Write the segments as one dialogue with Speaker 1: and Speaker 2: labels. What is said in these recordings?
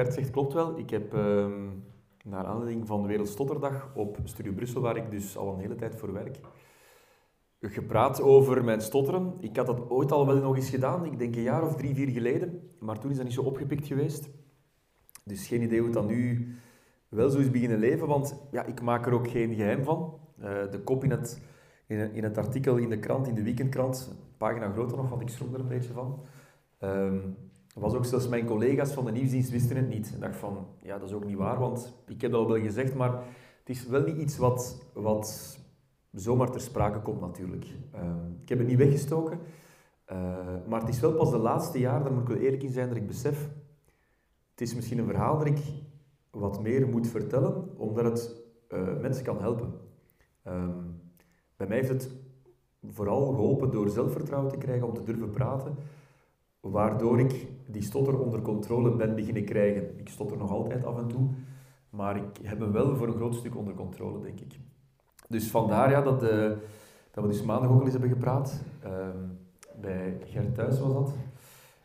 Speaker 1: Gert zegt klopt wel. Ik heb ehm, naar aanleiding van de Wereldstotterdag op Studio Brussel, waar ik dus al een hele tijd voor werk, gepraat over mijn stotteren. Ik had dat ooit al wel nog eens gedaan, ik denk een jaar of drie, vier geleden. Maar toen is dat niet zo opgepikt geweest. Dus geen idee hoe dan nu wel zo is beginnen leven, want ja, ik maak er ook geen geheim van. Uh, de kop in het, in, het artikel in de krant, in de weekendkrant, pagina groter nog, want ik schrok er een beetje van. Um, was ook zelfs mijn collega's van de nieuwsdienst wisten het niet. Ik dacht van, ja, dat is ook niet waar, want ik heb dat al wel gezegd, maar het is wel niet iets wat, wat zomaar ter sprake komt natuurlijk. Ehm, ik heb het niet weggestoken, uh, maar het is wel pas de laatste jaar, daar moet ik wel eerlijk in zijn, dat ik besef, het is misschien een verhaal dat ik wat meer moet vertellen, omdat het uh, mensen kan helpen. Ehm, bij mij heeft het vooral geholpen door zelfvertrouwen te krijgen om te durven praten, waardoor ik die stotter onder controle ben beginnen krijgen. Ik stotter nog altijd af en toe, maar ik heb hem wel voor een groot stuk onder controle, denk ik. Dus vandaar ja, dat, uh, dat we dus maandag ook al eens hebben gepraat. Ehm, bij Gert thuis was dat.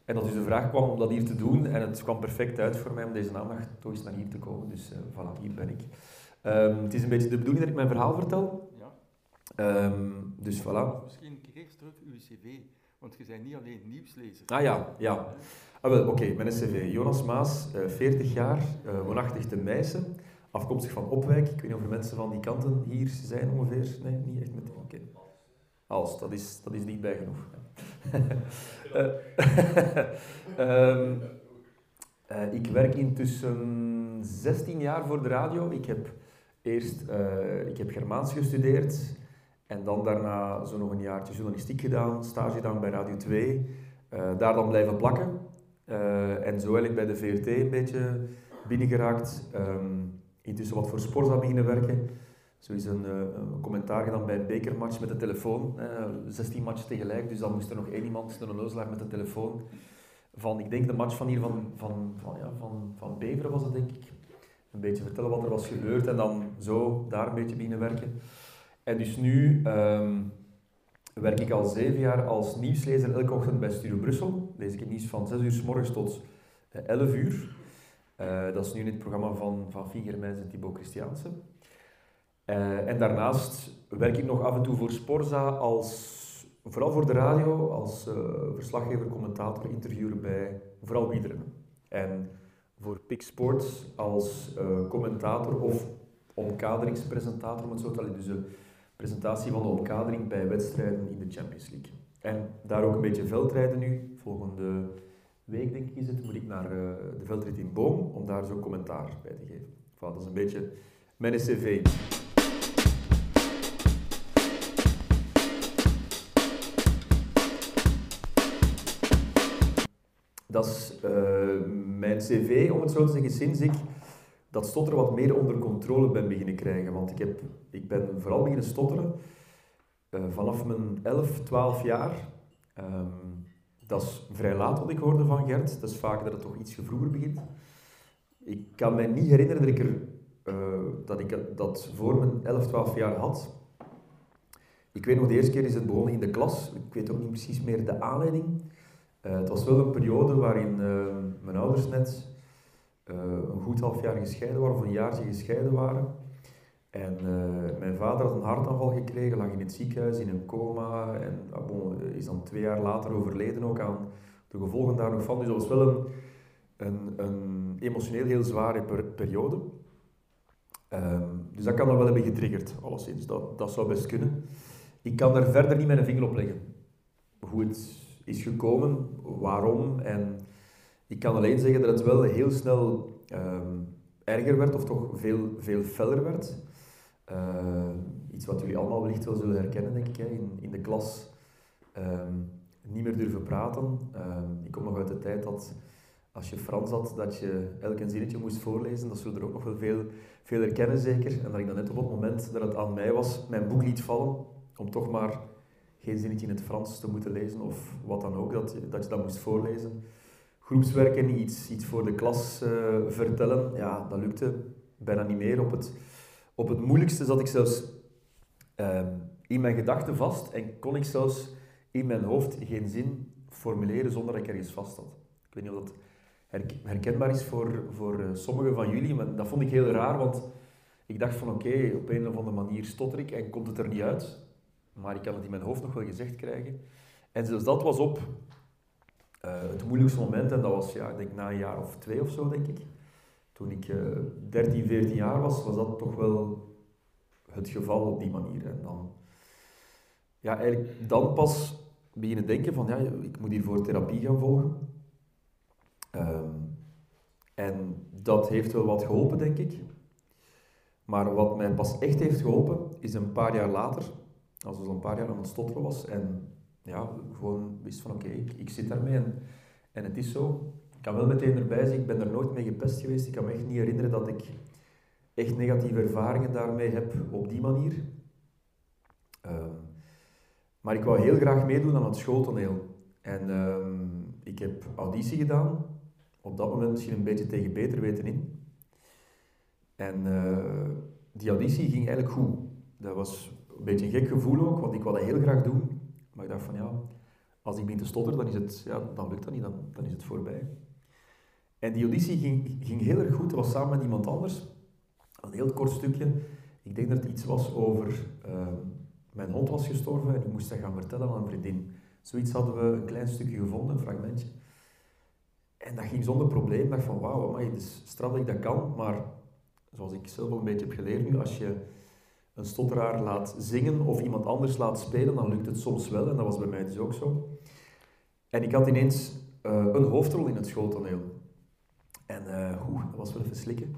Speaker 1: En dat dus de vraag kwam om dat hier te doen. En het kwam perfect uit voor mij om deze maandag toch eens naar hier te komen. Dus uh, voilà, hier ben ik. Um, het is een beetje de bedoeling dat ik mijn verhaal vertel. Ja. Um, dus voilà.
Speaker 2: Misschien eerst terug uw cv. Want je bent niet alleen nieuwslezer.
Speaker 1: Ah ja, ja. Ah, Oké, mijn cv. Jonas Maas, uh, eh, 40 jaar, uh, woonachtig te Meissen afkomstig van Opwijk. Ik weet niet of er mensen van die kanten hier zijn ongeveer. Nee, niet echt meteen. Oké. Als, dat is, dat is niet bij genoeg. um, uh, ik werk intussen 16 jaar voor de radio. Ik heb eerst ik heb Germaans gestudeerd en dan daarna zo nog een jaartje journalistiek gedaan, stage gedaan bij Radio 2. Uh, eh, daar dan blijven plakken. en zo eigenlijk bij de VRT een beetje binnengeraakt. Um, intussen wat voor Sporza beginnen werken. Zo is een, uh, een commentaar gedaan bij een bekermatch met de telefoon. Uh, 16 matchen tegelijk, dus dan moest er nog één iemand, een neuzelaar met de telefoon. Van, ik denk de match van hier van, van, van, ja, van, van Beveren was het denk ik. Een beetje vertellen wat er was gebeurd en dan zo daar een beetje beginnen werken. En dus nu um, werk ik al zeven jaar als nieuwslezer elke ochtend bij Studio Brussel. Lees ik het nieuws van 6 uur s morgens tot 11 eh, uur. Uh, dat is nu in het programma van, van Figermijns en Thibaut Christiaanse. Uh, en daarnaast werk ik nog af en toe voor Sporza, als, vooral voor de radio, als verslaggever, commentator, interviewer bij vooral Wiederen. En voor Pik Sports als commentator of omkaderingspresentator, om het zo te zeggen. Dus presentatie van de omkadering bij wedstrijden in de Champions League. En daar ook een beetje veldrijden nu, volgende week, denk ik is het, moet ik naar uh, de veldrit in Boom om daar zo'n commentaar bij te geven. Dat is een beetje mijn cv. Dat is uh, mijn cv, om het zo te zeggen, sinds ik dat stotteren wat meer onder controle ben beginnen krijgen. Want ik, heb, ik ben vooral beginnen stotteren uh, vanaf mijn 11, 12 jaar. Um, dat is vrij laat wat ik hoorde van Gert. Dat is vaak dat het toch iets vroeger begint. Ik kan me niet herinneren dat ik, er, uh, dat, ik dat voor mijn 11, 12 jaar had. Ik weet nog, de eerste keer is het begonnen in de klas. Ik weet ook niet precies meer de aanleiding. Uh, het was wel een periode waarin mijn ouders net een goed half jaar gescheiden waren, of een jaartje gescheiden waren. En uh, mijn vader had een hartaanval gekregen, lag in het ziekenhuis in een coma en ah, is dan twee jaar later overleden ook aan de gevolgen daar nog van. Dus dat was wel een, een, emotioneel heel zware per periode. Um, dus dat kan dan wel hebben getriggerd, alleszins. Dat, dat zou best kunnen. Ik kan daar verder niet mijn vinger op leggen. Hoe het is gekomen, waarom. En ik kan alleen zeggen dat het wel heel snel um, erger werd, of toch veel, veel feller werd. Uh, iets wat jullie allemaal wellicht wel zullen herkennen, denk ik, hè, in, in de klas. Um, niet meer durven praten. Um, ik kom nog uit de tijd dat als je Frans had, dat je elk zinnetje moest voorlezen. Dat zullen er ook nog wel veel, veel herkennen, zeker. En dat ik dan net op het moment dat het aan mij was, mijn boek liet vallen, om toch maar geen zinnetje in het Frans te moeten lezen, of wat dan ook, dat je dat, je dat moest voorlezen. Groepswerken, iets, iets voor de klas uh, vertellen, ja, dat lukte bijna niet meer op het op het moeilijkste zat ik zelfs um, in mijn gedachten vast en kon ik zelfs in mijn hoofd geen zin formuleren zonder dat ik ergens vast had. Ik weet niet of dat herkenbaar is voor, voor uh, sommigen van jullie. Maar dat vond ik heel raar, want ik dacht van oké, op een of andere manier stotter ik en komt het er niet uit. Maar ik kan het in mijn hoofd nog wel gezegd krijgen. En zelfs dat was op het moeilijkste moment. En dat was ja, denk na een jaar of twee of zo, denk ik. Toen ik uh, 13, 14 jaar was, was dat toch wel het geval op die manier. En dan, ja, eigenlijk dan pas beginnen denken van, ja, ik moet hiervoor therapie gaan volgen. Um, en dat heeft wel wat geholpen, denk ik. Maar wat mij pas echt heeft geholpen, is een paar jaar later, als ik een paar jaar aan het stotteren was en ja, gewoon wist van oké, ik, zit daarmee en, en het is zo. Ik kan wel meteen erbij zeggen, ik ben er nooit mee gepest geweest. Ik kan me echt niet herinneren dat ik echt negatieve ervaringen daarmee heb op die manier. Um, maar ik wou heel graag meedoen aan het schooltoneel. En um, ik heb auditie gedaan. Op dat moment misschien een beetje tegen beter weten in. En uh, die auditie ging eigenlijk goed. Dat was een beetje een gek gevoel ook, want ik dat heel graag doen. Maar ik dacht van ja, als ik begin te stotteren, dan, is het, ja, dan lukt dat niet, dan, dan is het voorbij. En die auditie ging, ging heel erg goed. Dat was samen met iemand anders. Een heel kort stukje. Ik denk dat het iets was over... Uh, mijn hond was gestorven en ik moest dat gaan vertellen aan vriendin. Zoiets hadden we een klein stukje gevonden, een fragmentje. En dat ging zonder probleem. Ik dacht van, wauw, het is straf dat ik dat kan. Maar zoals ik zelf ook een beetje heb geleerd nu, als je een stotteraar laat zingen of iemand anders laat spelen, dan lukt het soms wel. En dat was bij mij dus ook zo. En ik had ineens uh, een hoofdrol in het schooltoneel. En uh, oeh, dat was wel even slikken.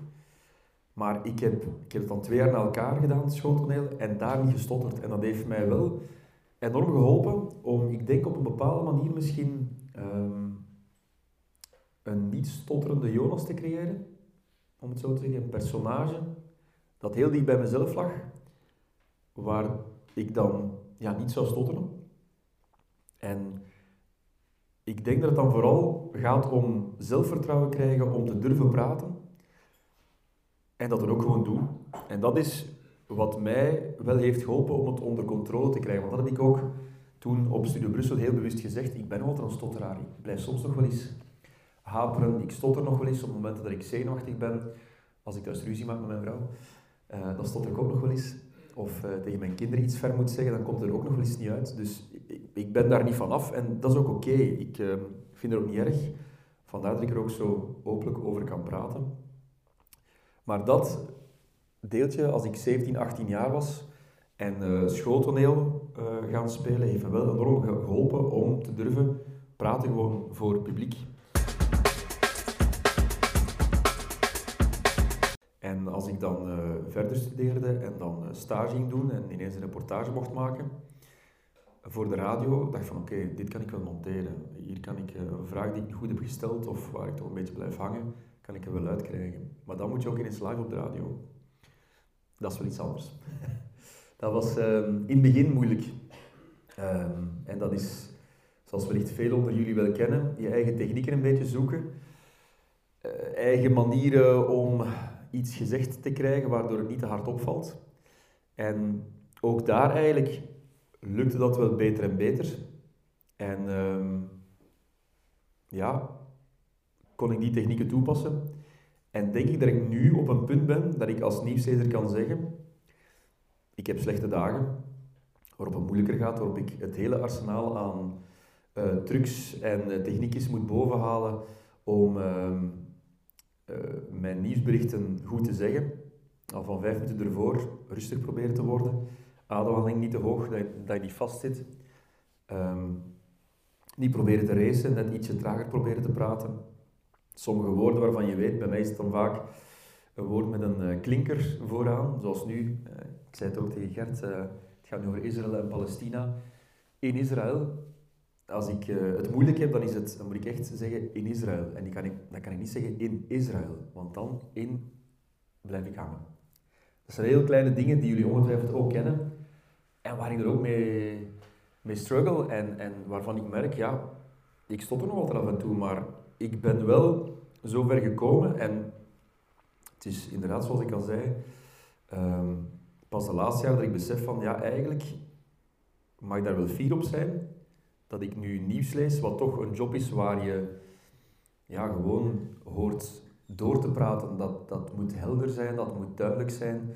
Speaker 1: Maar ik heb, ik heb het dan twee jaar na elkaar gedaan, het schooltoneel, en daar niet gestotterd. En dat heeft mij wel enorm geholpen om, ik denk op een bepaalde manier misschien, um, een niet stotterende Jonas te creëren. Om het zo te zeggen, een personage dat heel dicht bij mezelf lag, waar ik dan ja, niet zou stotteren. En ik denk dat het dan vooral gaat om zelfvertrouwen krijgen om te durven praten en dat er ook gewoon doe. En dat is wat mij wel heeft geholpen om het onder controle te krijgen. Want dat heb ik ook toen op Studio Brussel heel bewust gezegd. Ik ben altijd een stotteraar. Ik blijf soms nog wel eens haperen. Ik stotter nog wel eens op momenten dat ik zenuwachtig ben. Als ik thuis ruzie maak met mijn vrouw, uh, dan stotter ik ook nog wel eens. Of uh, tegen mijn kinderen iets ver moet zeggen, dan komt er ook nog wel eens niet uit. Dus ik, ik ben daar niet van af en dat is ook oké. Ik uh, vind het ook niet erg. Vandaar dat ik er ook zo openlijk over kan praten. Maar dat deeltje, als ik 17, 18 jaar was en uh, schooltoneel gaan spelen, heeft me wel enorm geholpen om te durven praten gewoon voor publiek. Dan uh, verder studeerde en dan stage ging doen en ineens een reportage mocht maken voor de radio, dacht ik van oké, dit kan ik wel monteren. Hier kan ik een vraag die ik goed heb gesteld of waar ik toch een beetje blijf hangen, kan ik er wel uitkrijgen. Maar dan moet je ook ineens live op de radio. Dat is wel iets anders. dat was um, in het begin moeilijk. Um, en dat is, zoals wellicht veel onder jullie wel kennen, je eigen technieken een beetje zoeken. Uh, eigen manieren om iets gezegd te krijgen waardoor het niet te hard opvalt. En ook daar eigenlijk lukte dat wel beter en beter. En um, ja, kon ik die technieken toepassen. En denk ik dat ik nu op een punt ben dat ik als nieuwslezer kan zeggen, ik heb slechte dagen, waarop het moeilijker gaat, waarop ik het hele arsenaal aan uh, trucs en uh, techniekjes moet bovenhalen om uh, mijn nieuwsberichten goed te zeggen. Al van vijf minuten ervoor rustig proberen te worden. Ademhaling niet te hoog, dat je, niet vastzit. Um, niet proberen te racen, net ietsje trager proberen te praten sommige woorden waarvan je weet, bij mij is het dan vaak een woord met een uh, klinker vooraan, zoals nu, uh, ik zei het ook tegen Gert, het gaat nu over Israël en Palestina. In Israël, als ik het moeilijk heb, dan, is het, dan moet ik echt zeggen in Israël. En die kan ik, dan kan ik niet zeggen in Israël, want dan in blijf ik hangen. Dat zijn heel kleine dingen die jullie ongetwijfeld ook kennen en waar ik er ook mee, mee struggle en, en waarvan ik merk, ja, ik stop er nog altijd af en toe, maar ik ben wel zo ver gekomen en het is inderdaad zoals ik al zei, um, pas de laatste jaar dat ik besef van ja, eigenlijk mag ik daar wel fier op zijn dat ik nu nieuws lees, wat toch een job is waar je ja, gewoon hoort door te praten. Dat, dat moet helder zijn, dat moet duidelijk zijn.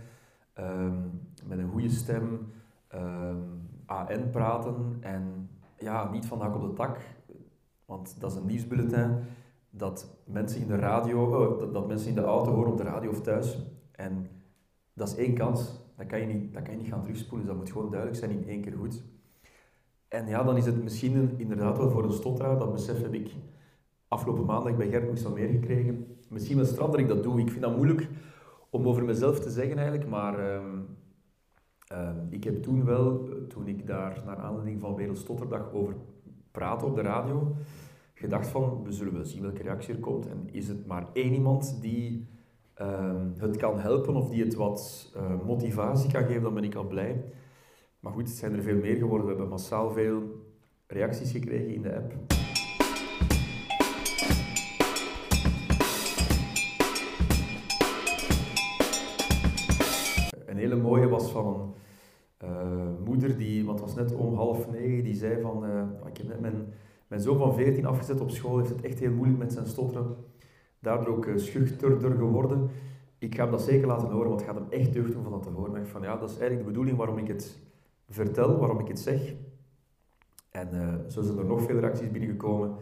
Speaker 1: Ehm, met een goede stem. Ehm, AN praten en ja, niet van op de tak. Want dat is een nieuwsbulletin dat mensen in de radio, oh, dat, dat, mensen in de auto horen op de radio of thuis. En dat is één kans. Dat kan je niet, dat kan je niet gaan terugspoelen. Dus dat moet gewoon duidelijk zijn in één keer goed. En ja, dan is het misschien inderdaad wel voor een stotteraar, dat besef heb ik afgelopen maandag bij Gert nog meer gekregen. Misschien wel straf dat ik dat doe. Ik vind dat moeilijk om over mezelf te zeggen eigenlijk, maar ehm, ehm, ik heb toen wel, toen ik daar naar aanleiding van Wereldstotterdag over praatte op de radio, gedacht van, we zullen wel zien welke reactie er komt. En is het maar één iemand die ehm, het kan helpen of die het wat uh, motivatie kan geven, dan ben ik al blij. Maar goed, het zijn er veel meer geworden. We hebben massaal veel reacties gekregen in de app. Een hele mooie was van een uh, moeder, die, want het was net om half negen, die zei van, uh, ik heb net mijn, mijn zoon van 14 afgezet op school, heeft het echt heel moeilijk met zijn stotteren. Daardoor ook uh, schuchterder geworden. Ik ga hem dat zeker laten horen, want het gaat hem echt deugd doen van dat te horen. Ik van, ja, dat is eigenlijk de bedoeling waarom ik het vertel, waarom ik het zeg. En uh, zo zijn er nog veel reacties binnengekomen.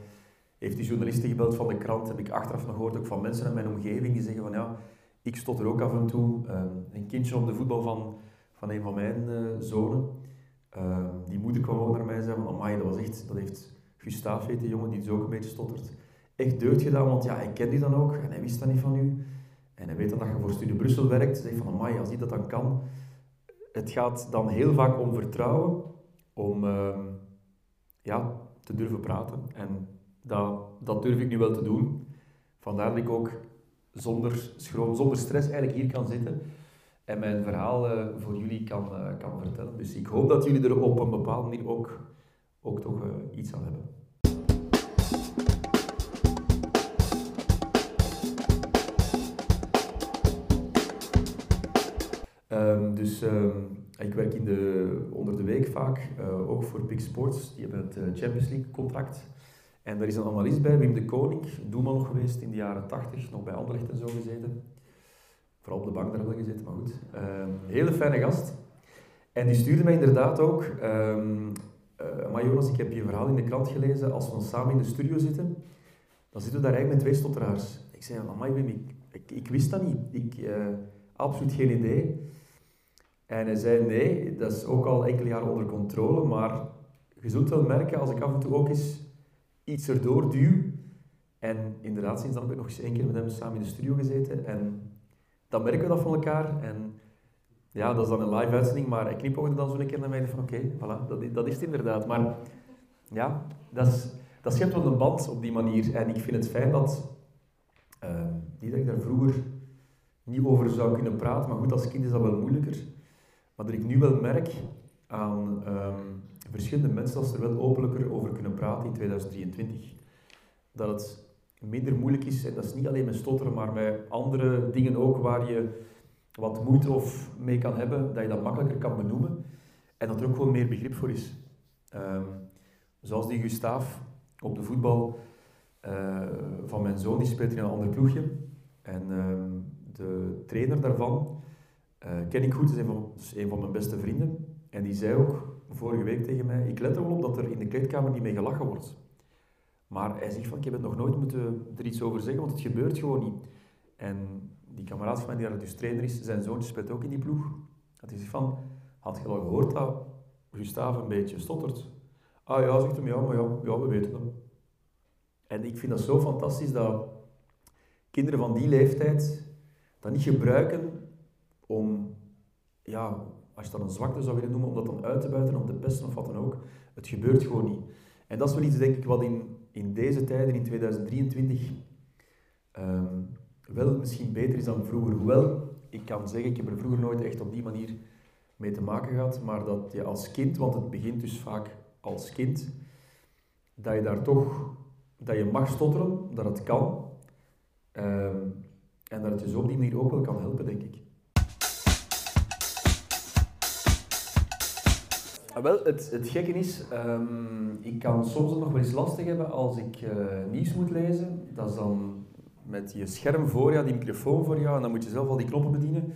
Speaker 1: Heeft die journalisten gebeld van de krant, heb ik achteraf nog gehoord, ook van mensen in mijn omgeving die zeggen van ja, ik stotter ook af en toe. Uh, een kindje op de voetbal van, van een van mijn uh, zonen, ehm, die moeder kwam ook naar mij en zei dat was echt, dat heeft Gustav heet die jongen die dus ook een beetje stottert, echt deugd gedaan, want ja, hij kent u dan ook en hij wist dat niet van u. En hij weet dan dat je voor Studie Brussel werkt. Zegt van amai, als hij dat dan kan, het gaat dan heel vaak om vertrouwen, om uh, ja, te durven praten. En dat, dat durf ik nu wel te doen. Vandaar dat ik ook zonder schroom, zonder stress eigenlijk hier kan zitten en mijn verhaal uh, voor jullie kan, uh, kan vertellen. Dus ik hoop dat jullie er op een bepaalde manier ook, ook toch uh, iets aan hebben. Um, dus um, ik werk in de, onder de week vaak, uh, ook voor Big Sports. Die hebben het uh, Champions League contract. En daar is een analist bij, Wim de Koning, doelman geweest in de jaren 80, nog bij Anderlecht en zo gezeten. Vooral op de bank daar wel gezeten, maar goed. Um, hele fijne gast. En die stuurde mij inderdaad ook, um, Jonas, ik heb je verhaal in de krant gelezen, als we samen in de studio zitten, dan zitten we daar eigenlijk met twee stotteraars. Ik zei, amai Wim, ik, ik, ik wist dat niet. Ik, absoluut geen idee. En hij zei, nee, dat is ook al enkele jaren onder controle, maar je zult wel merken als ik af en toe ook eens iets erdoor duw. En inderdaad, sinds dan heb ik nog eens één keer met hem samen in de studio gezeten. En dan merken we dat van elkaar. En ja, dat is dan een live uitzending, maar hij knipoogde dan zo een keer naar mij van oké, voilà, dat, dat is het inderdaad. Maar ja, dat, is, dat schept wel een band op die manier. En ik vind het fijn dat, uh, niet dat ik daar vroeger niet over zou kunnen praten, maar goed, als kind is dat wel moeilijker. Maar ik nu wel merk aan um, verschillende mensen dat ze er wel openlijker over kunnen praten in 2023. Dat het minder moeilijk is, en dat is niet alleen met stotteren, maar met andere dingen ook waar je wat moeite of mee kan hebben, dat je dat makkelijker kan benoemen. En dat er ook gewoon meer begrip voor is. Um, zoals die Gustaaf op de voetbal uh, van mijn zoon, die speelt in een ander ploegje. En um, de trainer daarvan ken ik goed, dat is, een van, is een van mijn beste vrienden. En die zei ook vorige week tegen mij, ik let er wel op dat er in de kleedkamer niet mee gelachen wordt. Maar hij zegt van, ik heb het nog nooit moeten er iets over zeggen, want het gebeurt gewoon niet. En die kameraad van mij, die daar dus trainer is, zijn zoontje speelt ook in die ploeg. Dat hij zegt van, had je al gehoord dat Gustave een beetje stottert? Ah ja, zegt hem, ja, maar ja, ja, we weten hem. En ik vind dat zo fantastisch dat kinderen van die leeftijd dat niet gebruiken om, ja, als je dat een zwakte zou willen noemen, om dat dan uit te buiten, om te pesten of wat dan ook. Het gebeurt gewoon niet. En dat is wel iets, denk ik, wat in, in deze tijden, in 2023, um, wel misschien beter is dan vroeger. Hoewel, ik kan zeggen, ik heb er vroeger nooit echt op die manier mee te maken gehad, maar dat je als kind, want het begint dus vaak als kind, dat je daar toch, dat je mag stotteren, dat het kan, um, en dat het je zo op die manier ook wel kan helpen, denk ik. Wel, het, het gekke is, um, ik kan soms nog wel eens lastig hebben als ik uh, nieuws moet lezen. Dat is dan met je scherm voor jou, die microfoon voor jou, en dan moet je zelf al die knoppen bedienen.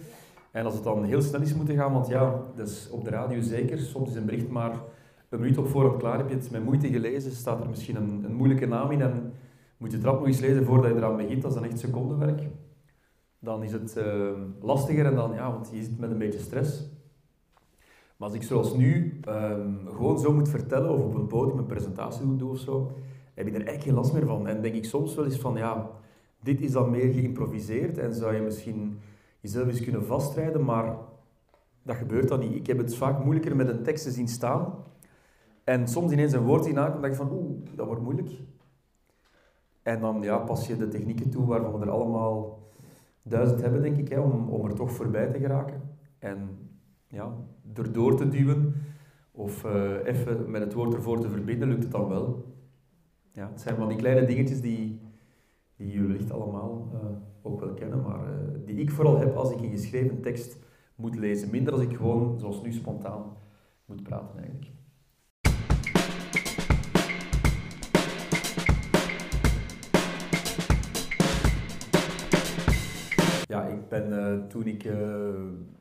Speaker 1: En als het dan heel snel is moeten gaan, want ja, dus op de radio zeker, soms is een bericht maar een minuut op voorhand klaar, heb je het met moeite gelezen, staat er misschien een, een moeilijke naam in en moet je het rap nog eens lezen voordat je eraan begint, dat is dan echt secondenwerk. Dan is het uh, lastiger en dan, ja, want je zit met een beetje stress. Maar als ik zoals nu um, gewoon zo moet vertellen of op een podium een presentatie doe of zo, heb je er eigenlijk geen last meer van. En denk ik soms wel eens van, ja, dit is dan meer geïmproviseerd en zou je misschien jezelf eens kunnen vastrijden, maar dat gebeurt dan niet. Ik heb het vaak moeilijker met een tekst te zien staan en soms ineens een woord in aankomt, denk je van, oeh, dat wordt moeilijk. En dan ja, pas je de technieken toe waarvan we er allemaal duizend hebben, denk ik, hè, om, om er toch voorbij te geraken. En ja, erdoor te duwen of uh, even met het woord ervoor te verbinden, lukt het dan wel. Ja, het zijn van die kleine dingetjes die, die jullie wellicht allemaal uh, ook wel kennen, maar uh, die ik vooral heb als ik een geschreven tekst moet lezen. Minder als ik gewoon, zoals nu, spontaan moet praten eigenlijk. Ja, ik ben toen ik,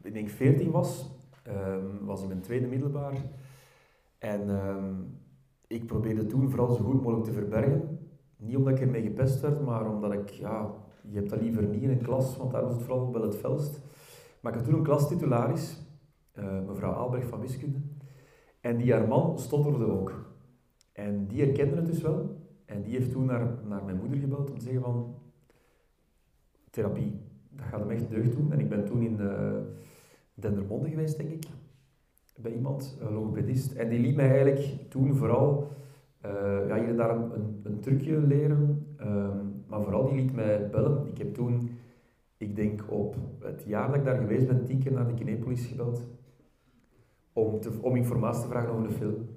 Speaker 1: ik denk 14 was, um, was in mijn tweede middelbaar. En um, ik probeerde toen vooral zo goed mogelijk te verbergen. Niet omdat ik ermee gepest werd, maar omdat ik, ja, je hebt dat liever niet in een klas, want daar was het vooral wel het felst. Maar ik had toen een klastitularis, uh, mevrouw Albrecht van Wiskunde. En die haar man stotterde ook. En die herkende het dus wel. En die heeft toen naar, naar mijn moeder gebeld om te zeggen van... Therapie, dat gaat hem echt deugd doen. En ik ben toen in uh, Dendermonde geweest, denk ik bij iemand, een logopedist. En die liet mij eigenlijk toen vooral uh, ja, hier en daar een, een, trucje leren. Um, maar vooral die liet mij bellen. Ik heb toen, ik denk op het jaar dat ik daar geweest ben, tien keer naar de Kinepolis gebeld. Om, te, om informatie te vragen over de film.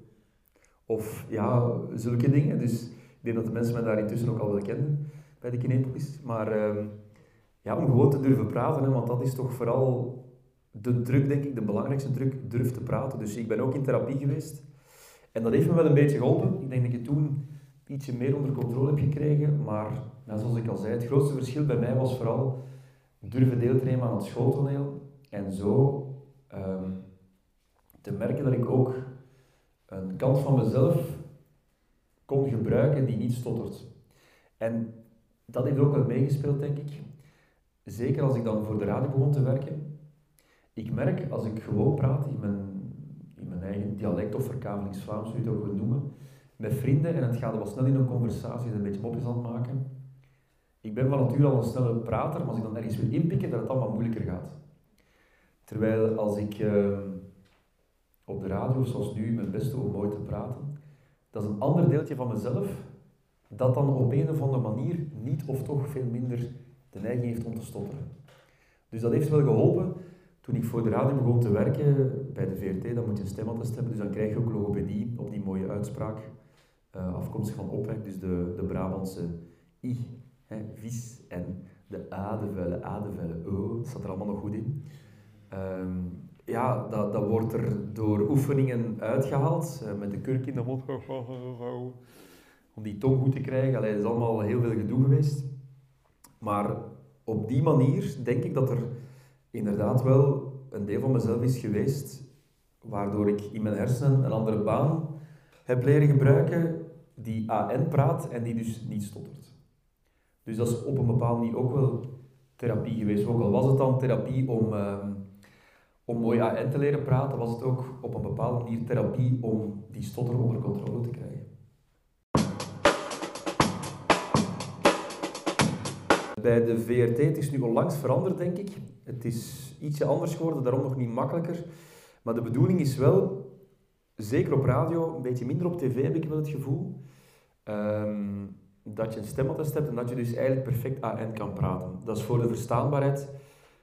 Speaker 1: Of ja, zulke dingen. Dus ik denk dat de mensen mij daar intussen ook al wel kenden bij de Kinepolis. Maar um, ja, om gewoon te durven praten, hè, want dat is toch vooral de druk, denk ik, de belangrijkste druk, durf te praten. Dus ik ben ook in therapie geweest. En dat heeft me wel een beetje geholpen. Ik denk dat je toen ietsje meer onder controle heb gekregen. Maar nou, zoals ik al zei, het grootste verschil bij mij was vooral durven deel aan het schooltoneel. En zo um, te merken dat ik ook een kant van mezelf kon gebruiken die niet stottert. En dat heeft ook wel meegespeeld, denk ik. Zeker als ik dan voor de radio begon te werken, ik merk als ik gewoon praat in mijn, in mijn eigen dialect of verkavelingsvlaams, hoe je het ook wil noemen, met vrienden en het gaat wel snel in een conversatie, een beetje mopjes aan het maken. Ik ben van nature al een snelle prater, maar als ik dan ergens wil inpikken, dat het allemaal moeilijker gaat. Terwijl als ik uh, op de radio, zoals nu, mijn best doe om mooi te praten, dat is een ander deeltje van mezelf dat dan op een of andere manier niet of toch veel minder de neiging heeft om te stotteren. Dus dat heeft wel geholpen toen ik voor de radio begon te werken bij de VRT, dan moet je een stemattest hebben, dus dan krijg je ook logopedie op die mooie uitspraak, uh, afkomstig van Opwek, dus de, de Brabantse I, hè, vis, en de A, de vuile A, de vuile O, dat staat er allemaal nog goed in. Um, ja, dat, dat wordt er door oefeningen uitgehaald, uh, met de kurk in de mond, om die tong goed te krijgen. Allee, dat is allemaal heel veel gedoe geweest. Maar op die manier denk ik dat er inderdaad wel een deel van mezelf is geweest, waardoor ik in mijn hersenen een andere baan heb leren gebruiken die AN praat en die dus niet stottert. Dus dat is op een bepaalde manier ook wel therapie geweest. Ook al was het dan therapie om, uh, om mooi AN te leren praten, was het ook op een bepaalde manier therapie om die stotter onder controle te krijgen. Bij de VRT, het is nu onlangs veranderd, denk ik. Het is ietsje anders geworden, daarom nog niet makkelijker. Maar de bedoeling is wel, zeker op radio, een beetje minder op tv heb ik wel het gevoel, um, dat je een stemattest hebt en dat je dus eigenlijk perfect AN kan praten. Dat is voor de verstaanbaarheid.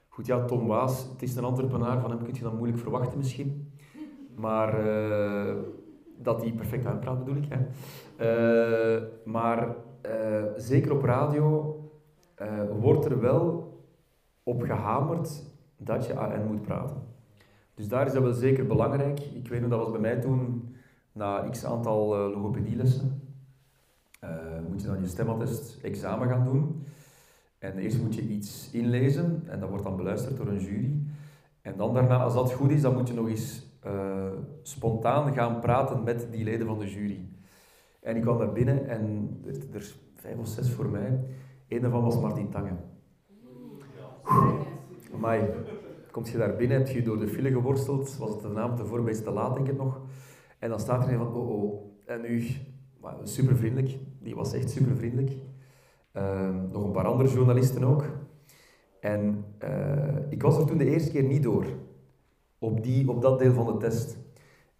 Speaker 1: Goed, ja, Tom Waas, het is een Antwerpenaar, van hem kun je dan moeilijk verwachten misschien. Maar uh, dat hij perfect aanpraat bedoel ik. Hè. Uh, maar uh, zeker op radio uh, wordt er wel op gehamerd dat je AN moet praten. Dus daar is dat wel zeker belangrijk. Ik weet nog, dat was bij mij toen, na x aantal uh, logopedielessen, uh, moet je dan je stemattest examen gaan doen. En eerst moet je iets inlezen en dat wordt dan beluisterd door een jury. En dan daarna, als dat goed is, dan moet je nog eens spontaan gaan praten met die leden van de jury. En ik kwam daar binnen en er, er vijf of zes voor mij. Een daarvan was Martin Tange. Maar komt je daar binnen, heb je door de file geworsteld, was het de naam tevoren bij te laat, denk ik nog. En dan staat er een van, oh oh, en nu, super vriendelijk, die was echt super vriendelijk. Ehm, nog een paar andere journalisten ook. En uh, ik was er toen de eerste keer niet door, op, die, op dat deel van de test.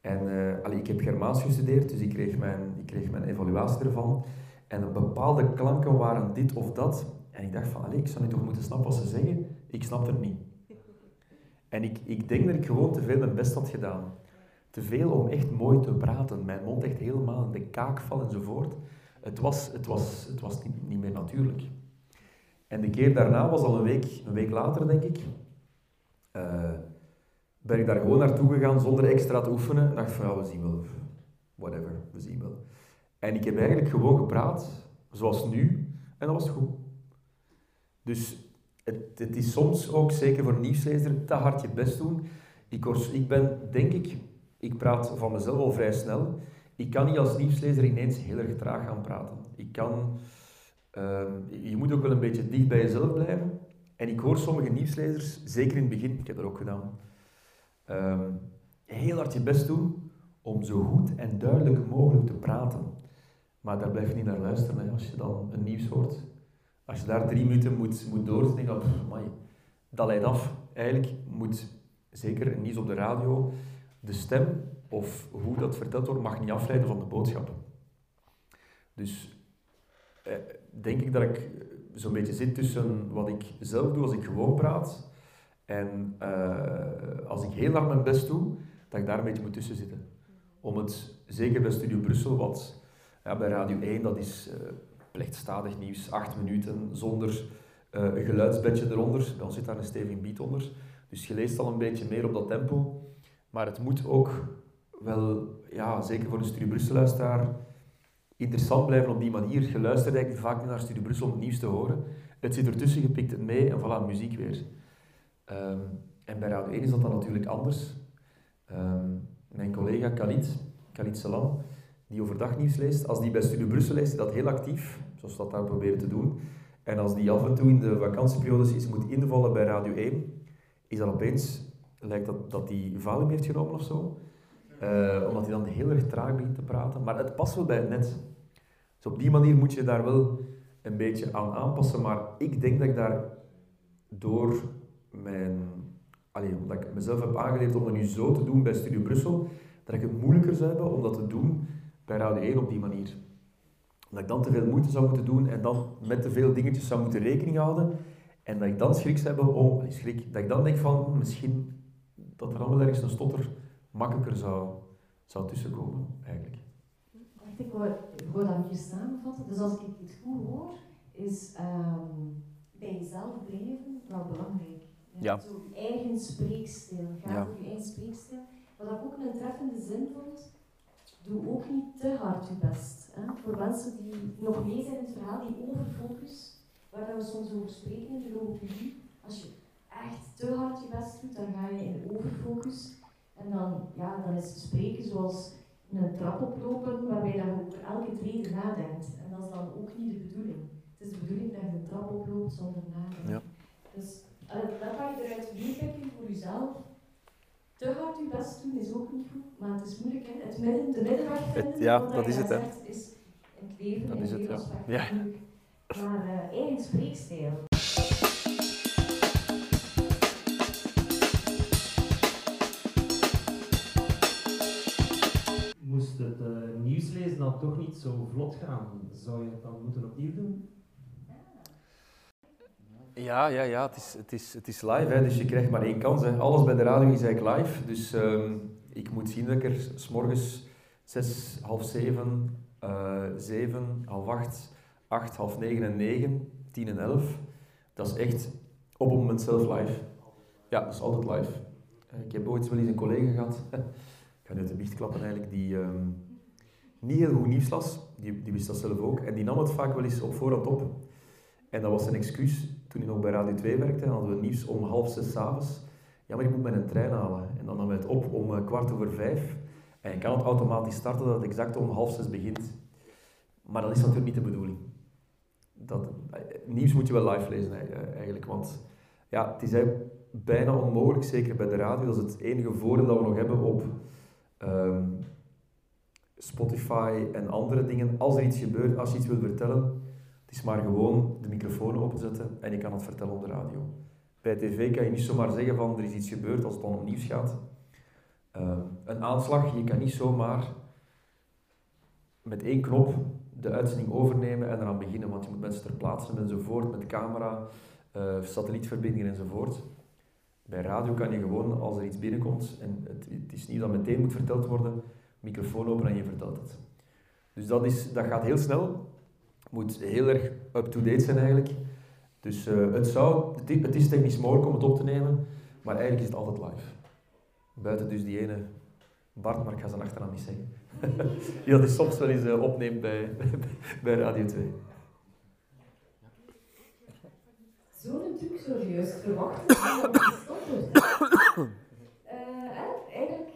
Speaker 1: En uh, ik heb Germaans gestudeerd, dus ik kreeg, mijn, ik kreeg mijn evaluatie ervan. En bepaalde klanken waren dit of dat. En ik dacht van, allee, ik zou niet toch moeten snappen wat ze zeggen. Ik snap het niet. En ik, ik denk dat ik gewoon te veel mijn best had gedaan. Te veel om echt mooi te praten. Mijn mond echt helemaal in de kaak vallen enzovoort. Het was, het was, het was niet, niet meer natuurlijk. En de keer daarna was al een week, een week later, denk ik. Uh, ben ik daar gewoon naartoe gegaan zonder extra te oefenen. En dacht van, we zien wel. Whatever, we zien wel. En ik heb eigenlijk gewoon gepraat, zoals nu. En dat was goed. Dus het, het is soms ook, zeker voor een nieuwslezer, te hard je best doen. Ik, ik ben, denk ik, ik praat van mezelf al vrij snel. Ik kan niet als nieuwslezer ineens heel erg traag gaan praten. Ik kan... Uh, je moet ook wel een beetje dicht bij jezelf blijven. En ik hoor sommige nieuwslezers, zeker in het begin, ik heb dat ook gedaan, uh, heel hard je best doen om zo goed en duidelijk mogelijk te praten. Maar daar blijf je niet naar luisteren hè, als je dan een nieuws hoort. Als je daar drie minuten moet, moet door, denk je, dat leidt af. Eigenlijk moet, zeker nieuws op de radio, de stem of hoe dat verteld wordt, mag niet afleiden van de boodschappen. Dus eh, denk ik dat ik zo'n beetje zit tussen wat ik zelf doe als ik gewoon praat en uh, als ik heel hard mijn best doe, dat ik daar een beetje moet tussen zitten. Om het, zeker bij Studio Brussel, wat ja, bij Radio 1, dat is uh, nieuws, acht minuten, zonder uh, een geluidsbedje eronder. Dan zit daar een stevig beat onder. Dus je leest al een beetje meer op dat tempo. Maar het moet ook wel, ja, zeker voor een Studio Brussel-luisteraar, interessant blijven op die manier. Je luistert eigenlijk vaak naar Studio Brussel om het nieuws te horen. Het zit ertussen, je pikt het mee en voilà, muziek weer. Um, en bij Radio 1 is dat dan natuurlijk anders. Um, mijn collega Khalid, Khalid Salam, die overdag nieuws leest, als die bij Studio Brussel leest, dat heel actief, zoals we dat daar proberen te doen. En als die af en toe in de vakantieperiodes iets moet invallen bij Radio 1, is dat opeens, lijkt dat, dat die Valium heeft genomen of zo. Uh, omdat hij dan heel erg traag begint te praten. Maar het past wel bij het net. Dus op die manier moet je daar wel een beetje aan aanpassen. Maar ik denk dat ik daar door mijn... Allee, omdat ik mezelf heb aangeleerd om dat nu zo te doen bij Studio Brussel, dat ik het moeilijker zou hebben om dat te doen bij Radio 1 op die manier. Dat ik dan te veel moeite zou moeten doen en dan met te veel dingetjes zou moeten rekening houden. En dat ik dan schrik zou hebben om, schrik, dat ik dan denk van hm, misschien dat er allemaal ergens een stotter makkelijker zou, zou tussenkomen, eigenlijk.
Speaker 3: Wacht, ik wou, dat een beetje samenvatten. Dus als ik het goed hoor, is um, bij jezelf blijven wel belangrijk. Ja. Zo je eigen spreekstijl, ga ja. voor je eigen spreekstijl. Wat ik ook een treffende zin vond, doe ook niet te hard je best. Hè? Voor mensen die nog mee zijn in het verhaal, die overfocus, waar we soms over spreken in de logopedie. Als je echt te hard je best doet, dan ga je in overfocus. En dan, ja, dan is het spreken zoals een trap oplopen, waarbij je over elke trede nadenkt. En dat is dan ook niet de bedoeling. Het is de bedoeling dat je een trap oploopt zonder nadenken. Ja. Dus dat kan je eruit meepikken voor jezelf te hard je best doen is ook niet goed, maar het is moeilijk. Hè? Het midden, de middenweg vinden,
Speaker 1: ja, dat is het. Hè.
Speaker 3: is het leven
Speaker 1: dat is het, ja. ja.
Speaker 3: Maar uh, eigen spreekstijl.
Speaker 4: Moest het uh, nieuwslezen dan toch niet zo vlot gaan, zou je het dan moeten opnieuw doen?
Speaker 1: Ja, ja, ja. Het, is, het, is, het is live, hè, dus je krijgt maar één kans. Hè. Alles bij de radio is eigenlijk live. Dus um, ik moet zien dat ik er s morgens zes, half zeven, uh, zeven, half acht, acht, half negen en negen, tien en elf. Dat is echt op het moment zelf live. Ja, dat is altijd live. Uh, ik heb ooit wel eens een collega gehad, ik ga nu de biecht klappen eigenlijk, die um, niet heel goed nieuws las. die, die wist dat zelf ook. En die nam het vaak wel eens op voorhand op. En dat was zijn excuus toen hij nog bij Radio 2 werkte. Hadden we nieuws om half zes s'avonds. Ja, maar ik moet mijn trein halen. En dan nam het op om uh, kwart over vijf. En je kan het automatisch starten dat het exact om half zes begint. Maar dat is natuurlijk niet de bedoeling. Dat, eh, nieuws moet je wel live lezen eh, eigenlijk. Want ja, het is bijna onmogelijk, zeker bij de radio. Dat is het enige voordeel dat we nog hebben op um, Spotify en andere dingen. Als er iets gebeurt, als je iets wilt vertellen, is maar gewoon de microfoon openzetten en je kan het vertellen op de radio. Bij tv kan je niet zomaar zeggen van er is iets gebeurd als het dan op nieuws gaat. Uh, een aanslag, je kan niet zomaar met één knop de uitzending overnemen en eraan beginnen, want je moet mensen ter plaatse enzovoort, met camera, uh, satellietverbindingen enzovoort. Bij radio kan je gewoon, als er iets binnenkomt, en het, het is niet dat meteen moet verteld worden, microfoon open en je vertelt het. Dus dat, is, dat gaat heel snel, moet heel erg up-to-date zijn eigenlijk. Dus uh, het, zou, het is technisch mogelijk om het op te nemen, maar eigenlijk is het altijd live. Buiten dus die ene Bart, maar ik ga zijn achternaam niet zeggen. die dat is soms wel eens uh, opneemt bij, bij Radio 2.
Speaker 3: Zo'n truc zou je juist verwachten uh, eigenlijk,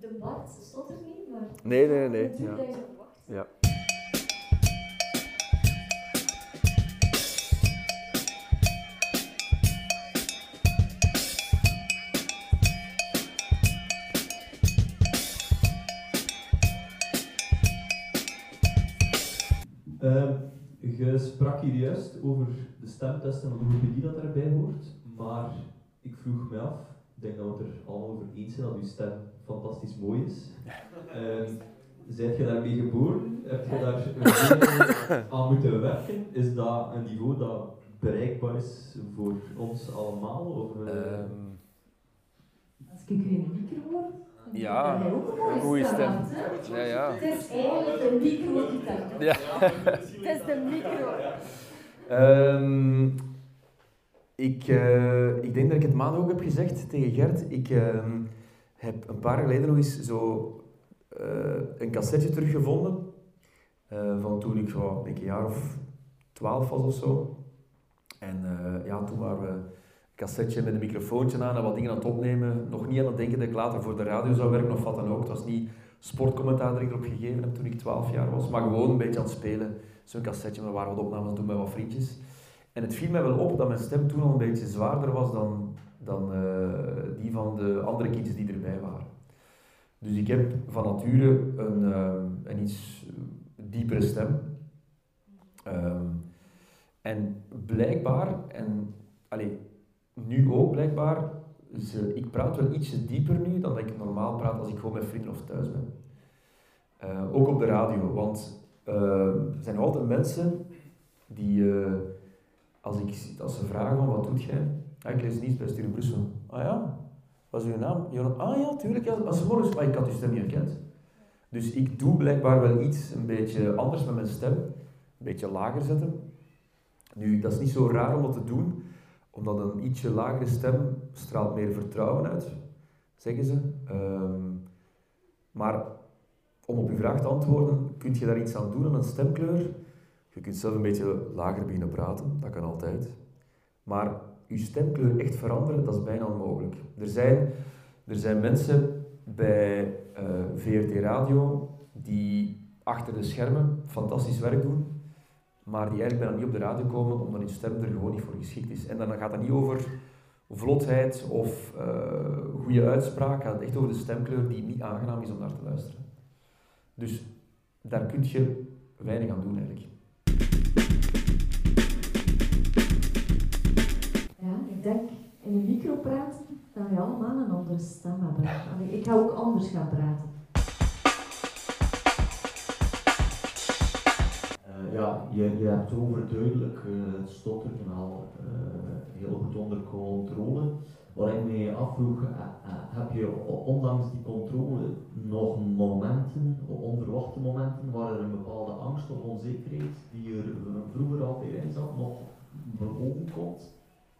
Speaker 3: de Bart stottert niet, maar...
Speaker 1: Nee, nee, nee. Ja. ja.
Speaker 4: Je sprak hier juist over de stemtest en de logopedie dat daarbij hoort, maar ik vroeg me af, ik denk dat we het er allemaal over eens zijn dat uw stem fantastisch mooi is. Uh, Zijt je daarmee geboren? Heb je daar aan moeten werken? Is dat een niveau dat bereikbaar is voor ons allemaal? Of, uh... um,
Speaker 3: Als ik de micro hoor,
Speaker 1: ja, een goede stem. Ja, ja.
Speaker 3: Het is eigenlijk een micro die Ja. Het is de micro.
Speaker 1: Um, ik, uh, ik denk dat ik het maandag ook heb gezegd tegen Gert. Ik uh, heb een paar jaar geleden nog eens zo uh, een cassetje teruggevonden. van toen ik zo, een jaar of twaalf was of zo. En ja, toen waren we cassetje met een microfoontje aan en wat dingen aan het opnemen. Nog niet aan het denken dat ik later voor de radio zou werken of wat dan ook. Het was niet sportcommentaar dat ik erop gegeven heb toen ik 12 jaar was, maar gewoon een beetje aan het spelen. Zo'n cassetje, we waren wat opnames doen met wat vriendjes. En het viel mij wel op dat mijn stem toen al een beetje zwaarder was dan, dan uh, die van de andere kindjes die erbij waren. Dus ik heb van nature een, uh, een iets diepere stem. Um, en blijkbaar, en allez, nu ook blijkbaar, ze, ik praat wel ietsje dieper nu dan dat ik normaal praat als ik gewoon met vrienden of thuis ben. Uh, ook op de radio, want uh, er zijn altijd mensen die, uh, als, ik, als ze vragen van wat doet jij? Ah, ik lees niets bij Studio Brussel. Ah ja, wat is uw naam? Ah ja, tuurlijk, ja. als morgens, maar ik had uw stem niet herkend. Dus ik doe blijkbaar wel iets een beetje anders met mijn stem, een beetje lager zetten. Nu, dat is niet zo raar om dat te doen, omdat een ietsje lagere stem straalt meer vertrouwen uit, zeggen ze. Um, maar om op uw vraag te antwoorden, kun je daar iets aan doen aan een stemkleur? Je kunt zelf een beetje lager beginnen praten, dat kan altijd. Maar uw stemkleur echt veranderen, dat is bijna onmogelijk. Er zijn, er zijn mensen bij eh, VRT Radio die achter de schermen fantastisch werk doen, maar die eigenlijk bijna niet op de radio komen omdat hun stem er gewoon niet voor geschikt is. En dan gaat het niet over vlotheid of uh, goede uitspraak, het gaat echt over de stemkleur die niet aangenaam is om naar te luisteren. Dus daar kun je weinig aan doen eigenlijk.
Speaker 3: Ja, ik denk in een micro praten dat we allemaal een andere stem hebben. Ik ga ook anders gaan praten.
Speaker 4: Ja, je, je hebt overduidelijk uh, het stotteren al uh, heel goed onder controle. Wat ik me afvroeg, uh, heb je ondanks die controle nog momenten, onverwachte momenten, waar er een bepaalde angst of onzekerheid die er vroeger altijd in zat, nog boven komt?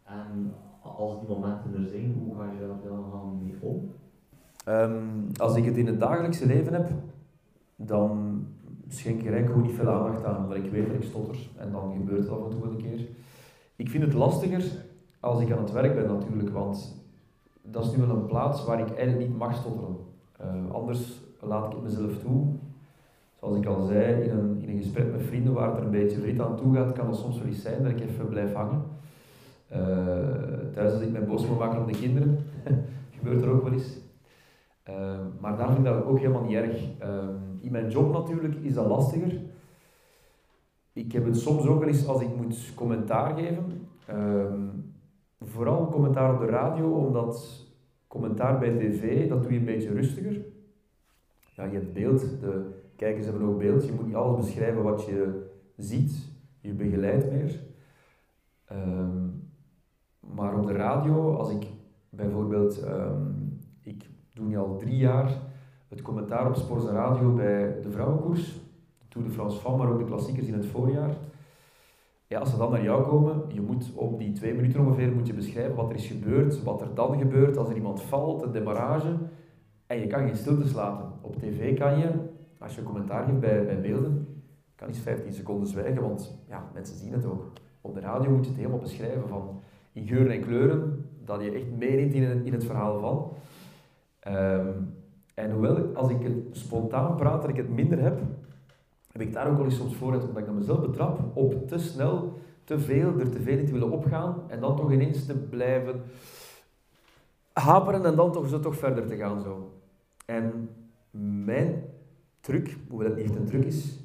Speaker 4: En als die momenten er zijn, hoe ga je daar dan mee om?
Speaker 1: Um, als ik het in het dagelijkse leven heb, dan schenk er eigenlijk niet veel aandacht aan, omdat ik weet dat ik stotter. En dan gebeurt het af en toe een keer. Ik vind het lastiger als ik aan het werk ben natuurlijk, want dat is nu wel een plaats waar ik eigenlijk niet mag stotteren. Uh, anders laat ik het mezelf toe. Zoals ik al zei, in een, in een gesprek met vrienden waar het er een beetje vreed aan toe gaat, kan het soms wel eens zijn dat ik even blijf hangen. Uh, thuis als ik mijn boos moet maken op de kinderen, gebeurt er ook wel eens. Uh, maar daar vind ik dat ook helemaal niet erg. in mijn job natuurlijk is dat lastiger. Ik heb het soms ook wel eens als ik moet commentaar geven. vooral commentaar op de radio, omdat commentaar bij tv, dat doe je een beetje rustiger. Ja, je hebt beeld, de kijkers hebben ook beeld. Je moet niet alles beschrijven wat je ziet. Je begeleidt meer. Ehm, maar op de radio, als ik bijvoorbeeld, ik doe nu al drie jaar het commentaar op Sports en Radio bij de vrouwenkoers, Tour de France van, maar ook de klassiekers in het voorjaar. Ja, als ze dan naar jou komen, je moet op die twee minuten ongeveer moet je beschrijven wat er is gebeurd, wat er dan gebeurt als er iemand valt, een demarrage. En je kan geen stiltes laten. Op tv kan je, als je commentaar geeft bij, bij beelden, kan eens 15 seconden zwijgen, want ja, mensen zien het ook. Op de radio moet je het helemaal beschrijven, van in geuren en kleuren, dat je echt meeneemt in, in het verhaal van. Ehm, en hoewel, als ik het spontaan praat, dat ik het minder heb, heb ik daar ook wel eens soms voor dat ik dan mezelf betrap op te snel, te veel, er te veel in te willen opgaan en dan toch ineens te blijven haperen en dan toch zo toch verder te gaan zo. En mijn truc, hoewel het niet echt een truc is,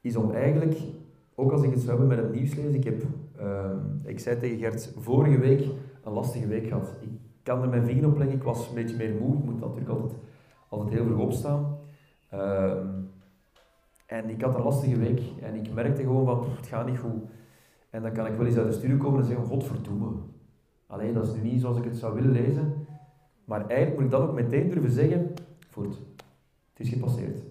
Speaker 1: is om eigenlijk, ook als ik het zou hebben met het nieuws lezen, ik heb, uh, ik zei tegen Gert, vorige week een lastige week gehad. Kan er mijn vinger op leggen, ik was een beetje meer moe, ik moet natuurlijk altijd, altijd heel vroeg opstaan. Uh, en ik had een lastige week en ik merkte gewoon van, het gaat niet goed. En dan kan ik wel eens uit de studio komen en zeggen, godverdomme. Alleen dat is nu niet zoals ik het zou willen lezen. Maar eigenlijk moet ik dan ook meteen durven zeggen, voort, het is gepasseerd.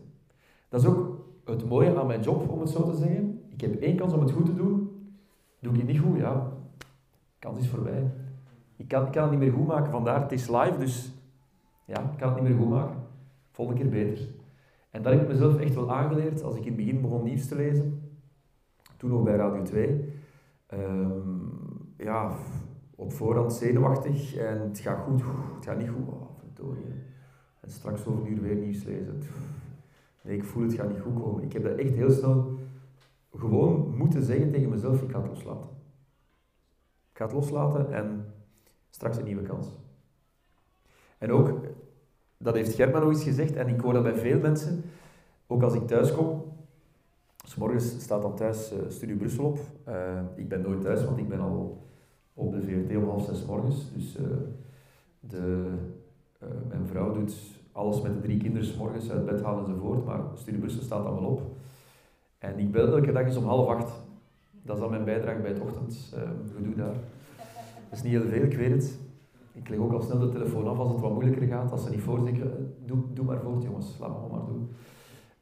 Speaker 1: Dat is ook het mooie aan mijn job, om het zo te zeggen. Ik heb één kans om het goed te doen. Doe ik het niet goed, ja, kans is voorbij. Ik kan, kan het niet meer goed maken, vandaar, het is live, dus ja, ik kan het niet meer goed maken. Volgende keer beter. En dat heb ik mezelf echt wel aangeleerd als ik in het begin begon nieuws te lezen. Toen nog bij Radio 2. Um, ehm, ja, op voorhand zenuwachtig en het gaat goed, het gaat niet goed. Oh, verdorie. En straks over een uur weer nieuws lezen. Nee, ik voel het gaat niet goed komen. Ik heb dat echt heel snel gewoon moeten zeggen tegen mezelf, ik ga het loslaten. Ik ga het loslaten en straks een nieuwe kans. En ook, dat heeft Germa nog eens gezegd, en ik hoor dat bij veel mensen, ook als ik thuis kom, s morgens staat dan thuis uh, Studio Brussel op. Uh, ik ben nooit thuis, want ik ben al op de VRT om half zes morgens. Dus uh, de, mijn vrouw doet alles met de drie kinderen s morgens uit bed halen enzovoort, maar Studio Brussel staat dan wel op. En ik bel elke dag eens om half acht. Dat is dan mijn bijdrage bij het ochtendgedoe daar. Dat is niet heel veel, ik weet het. Ik leg ook al snel de telefoon af als het wat moeilijker gaat. Als ze niet voorzeggen, doe, doe maar voort jongens, laat me maar doen.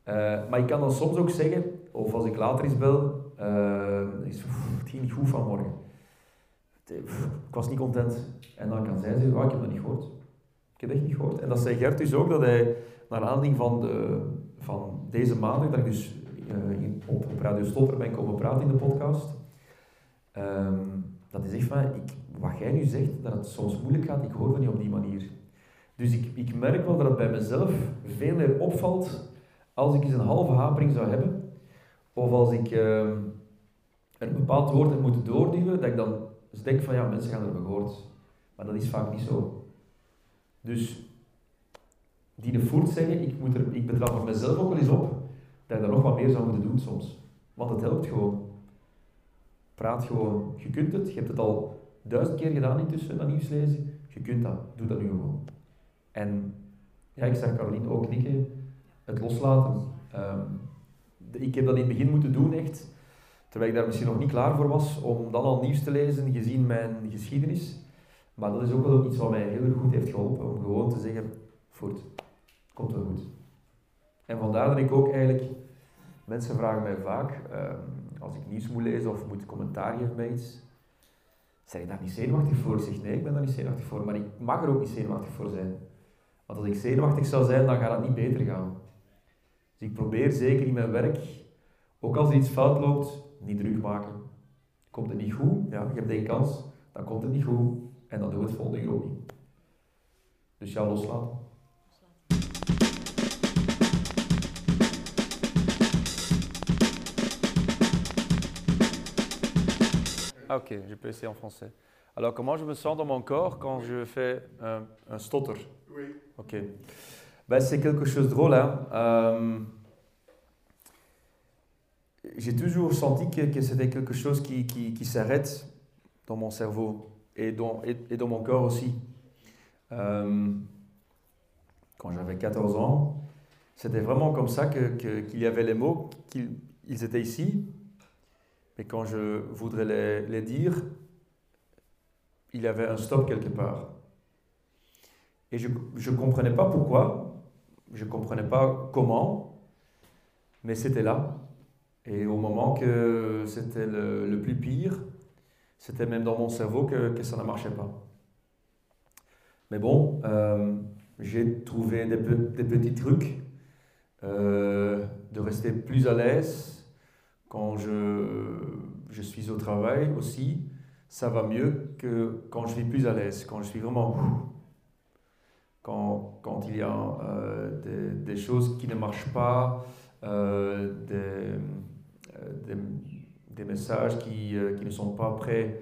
Speaker 1: Uh, maar ik kan dan soms ook zeggen, of als ik later eens bel, uh, is, het ging niet goed vanmorgen. Ik was niet content. En dan kan zij zeggen, oh, ik heb dat niet gehoord. Ik heb echt niet gehoord. En dat zei Gert dus ook, dat hij, naar aanleiding van, de, van deze maandag, dat ik dus uh, op, Radio Stotter ben komen praten in de podcast, um, dat is echt van, ik, wat jij nu zegt, dat het soms moeilijk gaat, ik hoor dat niet op die manier. Dus ik, ik merk wel dat het bij mezelf veel meer opvalt als ik eens een halve hapering zou hebben, of als ik een bepaald woord heb moeten doorduwen, dat ik dan denk van ja, mensen gaan er gehoord. Maar dat is vaak niet zo. Dus die de zeggen, ik, moet er, ik betrap mezelf ook wel eens op, dat je daar nog wat meer zou moeten doen soms. Want het helpt gewoon. Praat gewoon. Je kunt het, je hebt het al duizend keer gedaan intussen, dat nieuws lezen. Je kunt dat, doe dat nu gewoon. En ja, ik zag Caroline ook knikken, het loslaten. Um, ik heb dat in het begin moeten doen, echt. Terwijl ik daar misschien nog niet klaar voor was om dan al nieuws te lezen, gezien mijn geschiedenis. Maar dat is ook wel iets wat mij heel goed heeft geholpen, om gewoon te zeggen, voort, komt wel goed. En vandaar dat ik ook eigenlijk, mensen vragen mij vaak, um, als ik nieuws moet lezen of moet commentaar geven bij iets, Zeg ik daar niet zenuwachtig voor? Ik zeg nee, ik ben daar niet zenuwachtig voor, maar ik mag er ook niet zenuwachtig voor zijn. Want als ik zenuwachtig zou zijn, dan gaat het niet beter gaan. Dus ik probeer zeker in mijn werk, ook als er iets fout loopt, niet druk maken. Komt het niet goed, ja, je hebt één kans, dan komt het niet goed en dan doen het volgende keer niet. Dus ja, loslaten.
Speaker 5: Ah, ok, je peux essayer en français. Alors, comment je me sens dans mon corps quand je fais un, un stotter
Speaker 2: Oui.
Speaker 5: Ok.
Speaker 1: Ben, c'est quelque chose de drôle. Hein. Euh, J'ai toujours senti que, que c'était quelque chose qui, qui, qui s'arrête dans mon cerveau et dans, et, et dans mon corps aussi. Euh, quand j'avais 14 ans, c'était vraiment comme ça qu'il que, qu'il y avait les mots, qu'ils ils étaient ici, mais quand je voudrais les, dire, il y avait un stop quelque part. Et je ne comprenais pas pourquoi, je ne comprenais pas comment, mais c'était là. Et au moment que c'était le, plus pire, c'était même dans mon cerveau que, que ça ne marchait pas. Mais bon, euh, j'ai trouvé des, des petits trucs, euh, de rester plus à l'aise quand je, je suis au travail aussi. Ça va mieux que quand je suis plus à l'aise, quand je suis vraiment... Quand, quand il y a euh, des, des choses qui ne marchent pas, euh, des, euh, des, des messages qui, qui ne sont pas prêts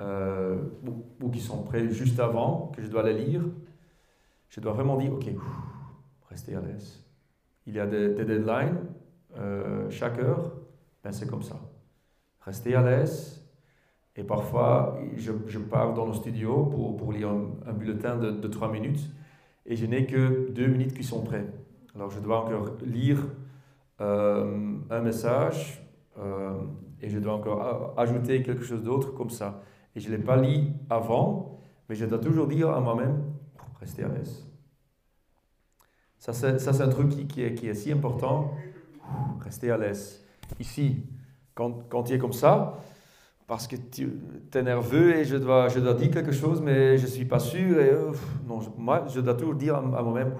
Speaker 1: ou, ou qui sont prêts juste avant que je dois les lire, je dois vraiment dire, ok, restez à l'aise. Il y a des, deadlines chaque heure, ben c'est comme ça. Restez à l'aise. Et parfois, je, je pars dans le studio pour, pour lire un, bulletin de, de 3 minutes et je n'ai que 2 minutes qui sont prêts. Alors je dois encore lire euh, un message euh, et je dois encore ajouter quelque chose d'autre comme ça. Et je ne l'ai pas lu avant, mais je dois toujours dire à moi-même, restez à l'aise. Ça, c'est un truc qui, qui est, qui est si important. Restez à l'aise. Ici, quand, quand tu es comme ça, parce que tu es nerveux et je dois, je dois dire quelque chose, mais je ne suis pas sûr. Et, euh, non, moi, je dois toujours dire à, moi-même,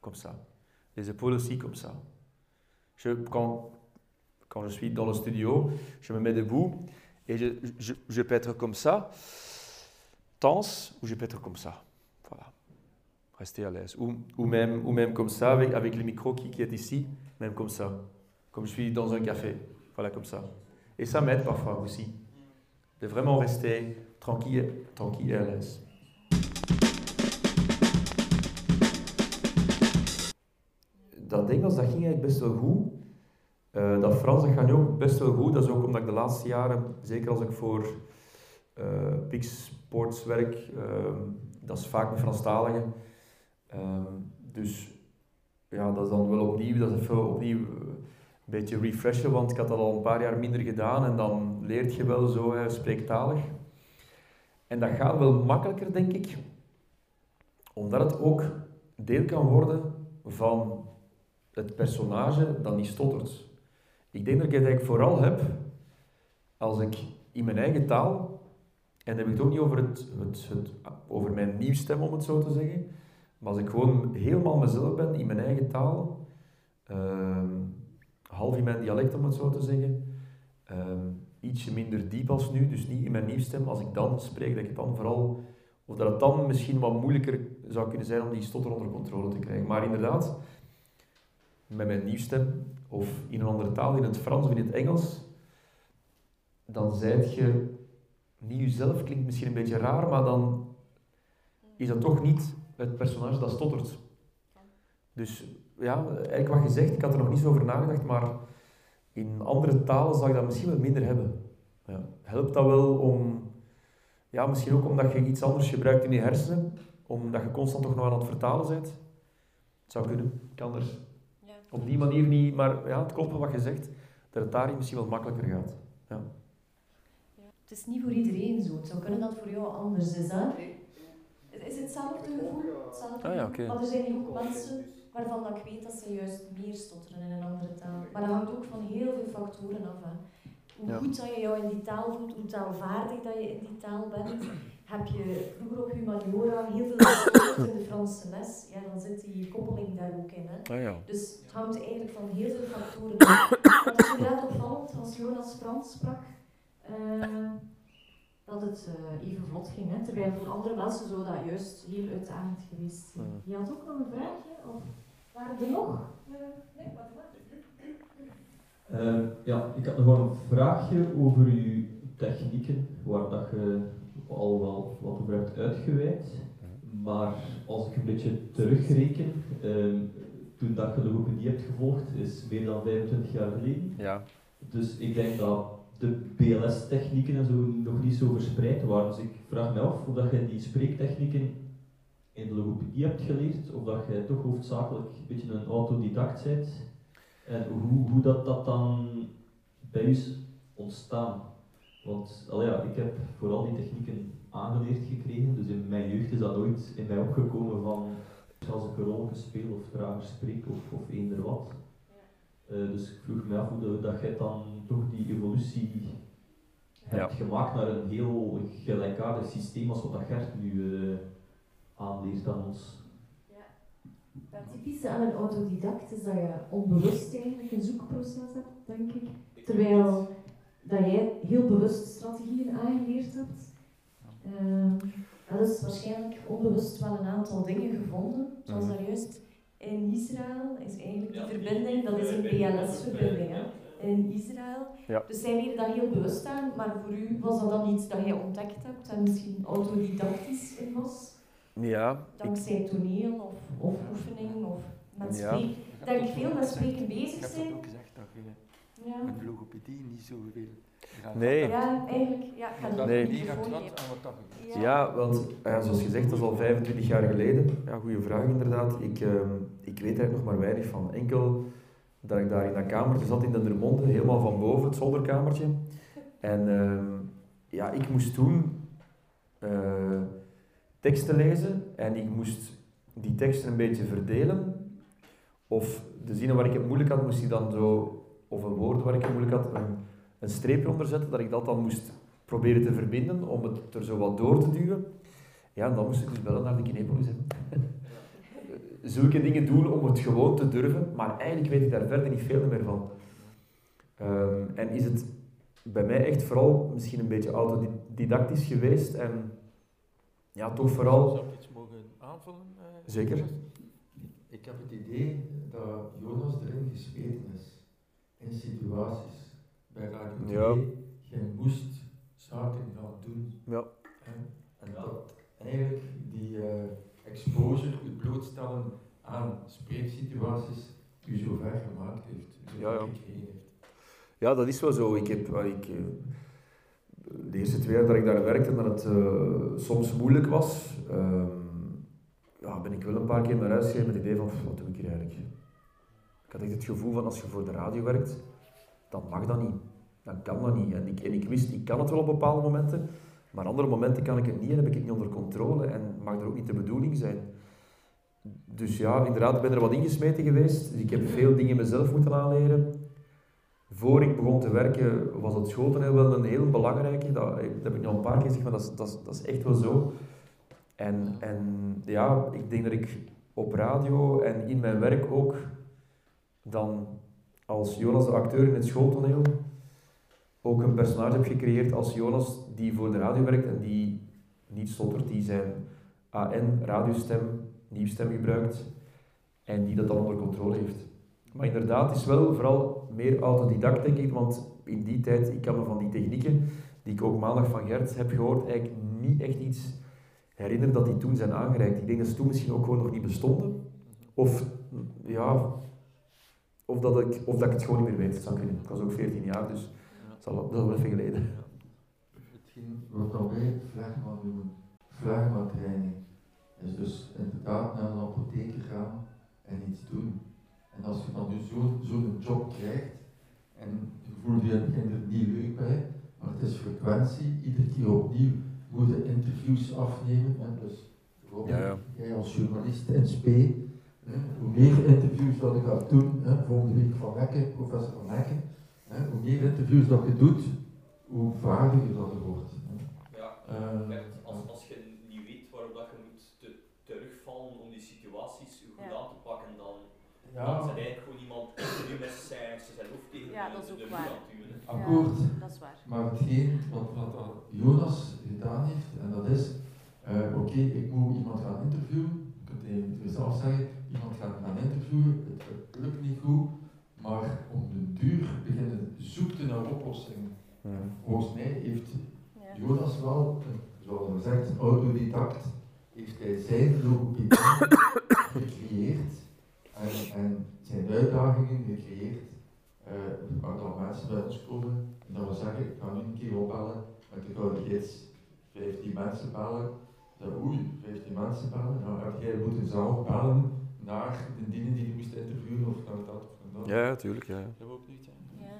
Speaker 1: comme ça. Les épaules aussi, comme ça. Je, quand, quand je suis dans le studio, je me mets debout et je, je, peux être comme ça, tense, ou je peux être comme ça. Voilà. Restez à l'aise. Ou, ou, même, ou même comme ça, avec, avec le micro qui, qui est ici, même comme ça. Comme je suis dans un café. Voilà, comme ça. Et ça m'aide parfois aussi. De vraiment rester tranquille, tranquille et à l'aise. Dat Engels dat ging eigenlijk best wel goed. Eh, dat Frans dat gaat ook best wel goed. Dat is ook omdat ik de laatste jaren, zeker als ik voor eh Pix Sports werk, ehm, dat is vaak met Franstaligen. Ehm, dus ja, dat is dan wel opnieuw, dat is even opnieuw eh, beetje refreshen, want ik had dat al een paar jaar minder gedaan en dan leert je wel zo hè, spreektalig. En dat gaat wel makkelijker, denk ik, omdat het ook deel kan worden van het personage dat niet stottert. Ik denk dat ik het eigenlijk vooral heb als ik in mijn eigen taal, en dan heb ik het ook niet over, het, het, het, over mijn nieuwstem om het zo te zeggen, maar als ik gewoon helemaal mezelf ben in mijn eigen taal, ehm, half in mijn dialect om het zo te zeggen, ehm, ietsje minder diep als nu, dus niet in mijn nieuwstem, als ik dan spreek, dat ik dan vooral, of dat het dan misschien wat moeilijker zou kunnen zijn om die stotter onder controle te krijgen. Maar inderdaad, met mijn nieuwstem, of in een andere taal, in het Frans of in het Engels, dan zijt je niet jezelf, klinkt misschien een beetje raar, maar dan is dat toch niet het personage dat stottert. Dus ja, eigenlijk wat je zegt, ik had er nog niet zo over nagedacht, maar in andere talen zou ik dat misschien wel minder hebben. Ja. Helpt dat wel om, ja, misschien ook omdat je iets anders gebruikt in je hersenen, omdat je constant toch nog aan het vertalen bent? Het zou kunnen, ik kan er
Speaker 3: Ja.
Speaker 1: op die manier niet, maar ja, het klopt wel wat je zegt, dat het daarin misschien wel makkelijker gaat. Ja.
Speaker 3: Het is niet voor iedereen zo. Het zou kunnen dat voor jou anders is. Hè? Is het hetzelfde gevoel? Hetzelfde
Speaker 5: Ah ja, oké.
Speaker 3: Maar er zijn hier ook mensen waarvan dat ik weet dat ze juist meer stotteren in een andere taal. Maar dat hangt ook van heel veel factoren af. Hè. hoe goed dat je jou in die taal voelt, hoe taalvaardig dat je in die taal bent. Heb je vroeger op humaniora heel veel in de Franse les, ja, dan zit die koppeling daar ook in. Hè.
Speaker 5: Ah, ja.
Speaker 3: Dus het hangt eigenlijk van heel veel factoren af. Het is inderdaad opvallend als Jonas Frans sprak, uh, dat het uh, even vlot ging. Hè, terwijl voor andere mensen zou dat juist heel uitdagend geweest zijn. Je had ook nog een vraagje? Of waren er nog? Uh, nee, wat
Speaker 4: uh, ja, ik had nog wel een vraagje over uw technieken, waar dat je al wel wat over hebt uitgeweid. Maar als ik een beetje terugreken, uh, toen dat je logopedie hebt gevolgd, is meer dan 25 jaar geleden.
Speaker 5: Ja.
Speaker 4: Dus ik denk dat de BLS-technieken en zo nog niet zo verspreid waren. Dus ik vraag me af of dat je die spreektechnieken in de logopedie hebt geleerd, of dat je toch hoofdzakelijk een beetje een autodidact bent. En hoe, hoe dat, dat dan bij u is ontstaan. Want al ja, ik heb vooral die technieken aangeleerd gekregen, dus in mijn jeugd is dat nooit in mij opgekomen van als ik een rol speel of trager spreek of, of eender wat. Uh, dus ik vroeg me af hoe dat jij dan toch die evolutie hebt gemaakt naar een heel gelijkaardig systeem als wat dat Gert nu uh, aanleert aan ons.
Speaker 3: Ja. Het typische aan een autodidact is dat je onbewust eigenlijk een zoekproces hebt, denk ik. Terwijl dat jij heel bewust strategieën aangeleerd hebt. Uh, dat is waarschijnlijk onbewust wel een aantal dingen gevonden, zoals daar juist in Israël is eigenlijk die verbinding, dat is een BLS-verbinding in Israël.
Speaker 5: Ja.
Speaker 3: Dus zij leren daar heel bewust aan, maar voor u was dat dan iets dat jij ontdekt hebt en misschien autodidactisch in was?
Speaker 5: Ja.
Speaker 3: Dankzij ik... toneel of, of oefening of met spreken. Ik denk veel met spreken bezig zijn.
Speaker 2: Ik heb ook gezegd dat je ja. met logopedie niet zoveel
Speaker 5: Nee.
Speaker 3: Ja, eigenlijk. Ja, ik ga
Speaker 5: dat nee.
Speaker 2: aan wat dat
Speaker 1: ja. ja, want ja, zoals gezegd, dat is al 25 jaar geleden. Ja, goede vraag inderdaad. Ik, uh, ik weet eigenlijk nog maar weinig van. Enkel dat ik daar in dat kamertje zat in Dendermonde, helemaal van boven, het zolderkamertje. En uh, ja, ik moest toen uh, teksten lezen en ik moest die teksten een beetje verdelen. Of de zinnen waar ik het moeilijk had, moest ik dan zo, of een woord waar ik het moeilijk had, een, een streepje onder zetten, dat ik dat dan moest proberen te verbinden om het er zo wat door te duwen. Ja, en dan moest ik dus bellen naar de Kinepolis. Zulke dingen doen om het gewoon te durven, maar eigenlijk weet ik daar verder niet veel meer van. Um, en is het bij mij echt vooral misschien een beetje autodidactisch geweest en ja, toch vooral...
Speaker 2: Zou ik iets mogen aanvullen? Uh,
Speaker 1: Zeker.
Speaker 6: Ik heb het idee dat Jonas erin gesmeten is, in situaties. Bij Radio 2, ja. jij moest zaken gaan doen.
Speaker 5: Ja.
Speaker 6: En, en dat eigenlijk die uh, exposure, je blootstellen aan spreeksituaties, u zo ver gemaakt heeft, zo
Speaker 5: ja, ja.
Speaker 6: heeft.
Speaker 1: Ja, dat is wel zo. Ik heb, ik, uh, de eerste twee jaar dat ik daar werkte, dat het uh, soms moeilijk was, um, ja, ben ik wel een paar keer naar huis gegaan met het idee van, wat doe ik hier eigenlijk? Ik had echt het gevoel van, als je voor de radio werkt, dan mag dat niet. Dan kan dat niet. En ik, en ik wist, ik kan het wel op bepaalde momenten, maar andere momenten kan ik het niet en heb ik het niet onder controle en mag er ook niet de bedoeling zijn. Dus ja, inderdaad, ik ben er wat ingesmeten geweest. Dus ik heb veel dingen mezelf moeten aanleren. Voor ik begon te werken was het schooltoneel wel een heel belangrijke. Dat, dat heb ik nog een paar keer gezegd, maar dat is, dat dat is echt wel zo. En, en ja, ik denk dat ik op radio en in mijn werk ook dan als Jonas de acteur in het schooltoneel ook een personage heb gecreëerd als Jonas die voor de radio werkt en die niet stottert, die zijn AN, radiostem, nieuwstem gebruikt en die dat dan onder controle heeft. Maar inderdaad, het is wel vooral meer autodidact, denk ik, want in die tijd, ik kan me van die technieken, die ik ook maandag van Gert heb gehoord, eigenlijk niet echt iets herinneren dat die toen zijn aangereikt. Ik denk dat ze toen misschien ook gewoon nog niet bestonden. Of, ja, of, dat, ik, of dat ik het gewoon niet meer weet. Dat zou kunnen. Ik was ook 14 jaar, dus dat is al, wel even geleden.
Speaker 6: Hetgeen wat wij flegma noemen, flegma-training, is dus inderdaad naar een apotheker gaan en iets doen. En als je dan dus zo'n zo job krijgt, en je voelt je er niet leuk bij, maar het is frequentie, iedere keer opnieuw moet je interviews afnemen. En dus bijvoorbeeld
Speaker 5: ja, ja.
Speaker 6: jij als journalist in SP, hoe meer interviews dat ik ga doen, hè, volgende week van Mekke, professor van Mekke, Hè, hoe meer interviews dat je doet, hoe vaardiger dat je wordt.
Speaker 7: Ja,
Speaker 6: Uh,
Speaker 7: als, als je niet weet waarop dat je moet te, terugvallen om die situaties goed
Speaker 8: Ja.
Speaker 7: aan te pakken, dan, dan
Speaker 6: ja,
Speaker 7: zijn eigenlijk gewoon iemand die met zijn zijn hoofd tegen
Speaker 8: Ja,
Speaker 7: de-
Speaker 8: dat is ook
Speaker 7: de muur
Speaker 8: waar.
Speaker 6: akkoord.
Speaker 8: Dat is waar.
Speaker 6: Maar hetgeen wat, wat Jonas gedaan heeft, en dat is, eh, oké, ik moet iemand gaan interviewen, kunt jezelf zeggen, iemand gaat gaan interviewen, het, het lukt niet goed, maar om de duur beginnen zoeken naar oplossingen. Volgens mij heeft
Speaker 8: Ja.
Speaker 6: Jonas wel, zoals hij zegt, autodidact, heeft hij zijn logopedie gecreëerd en, en zijn uitdagingen gecreëerd. Eh, een aantal mensen bij ons komen en dat we zeggen, ik ga nu een keer opbellen met de gouden gids. 15 mensen bellen. Oei, 15 mensen bellen. Nou heb jij moeten zelf bellen naar de dienen die je moest interviewen of naar dat of naar dat.
Speaker 5: Ja, ja, tuurlijk. Ja.
Speaker 6: Dat ook niet. hè.
Speaker 8: Ja.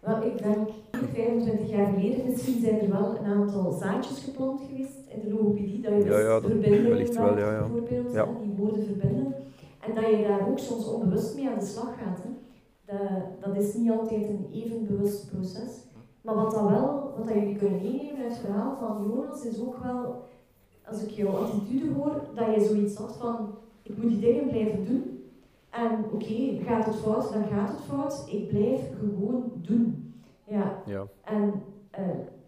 Speaker 3: Wel, ik denk 25 jaar geleden, misschien zijn er wel een aantal zaadjes geplant geweest in de logopedie, dat je dus
Speaker 5: Ja, ja, dat
Speaker 3: verbindingen
Speaker 5: wellicht wel,
Speaker 3: maakt,
Speaker 5: ja, ja.
Speaker 3: bijvoorbeeld,
Speaker 5: Ja.
Speaker 3: die woorden verbinden. En dat je daar ook soms onbewust mee aan de slag gaat. Hè. Dat, dat is niet altijd een even bewust proces. Maar wat, dat wel, wat dat jullie kunnen meenemen uit het verhaal van Jonas, is ook wel, als ik jouw attitude hoor, dat je zoiets had van, ik moet die dingen blijven doen. En oké, gaat het fout, dan gaat het fout. Ik blijf gewoon doen. Ja,
Speaker 5: Ja.
Speaker 3: en eh,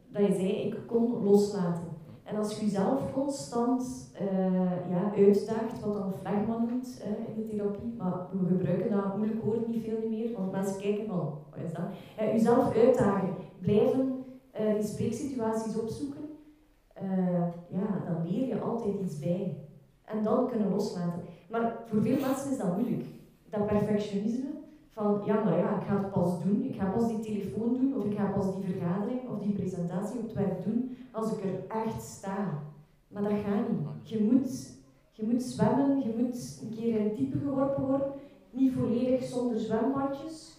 Speaker 3: dat je zei, ik kon loslaten. En als je jezelf constant eh, ja, uitdaagt, wat dan flegma noemt eh, in de therapie, maar we gebruiken dat moeilijk woord niet veel meer, want mensen kijken van, wat is dat? Jezelf uitdagen, blijven die spreeksituaties opzoeken, eh, ja, dan leer je altijd iets bij. En dan kunnen loslaten. Maar voor veel mensen is dat moeilijk. Dat perfectionisme, van ja, maar ja, ik ga het pas doen, ik ga pas die telefoon doen, of ik ga pas die vergadering of die presentatie op het werk doen als ik er echt sta. Maar dat gaat niet. Je moet, je moet zwemmen, je moet een keer in diepe geworpen worden, niet volledig zonder zwembadjes.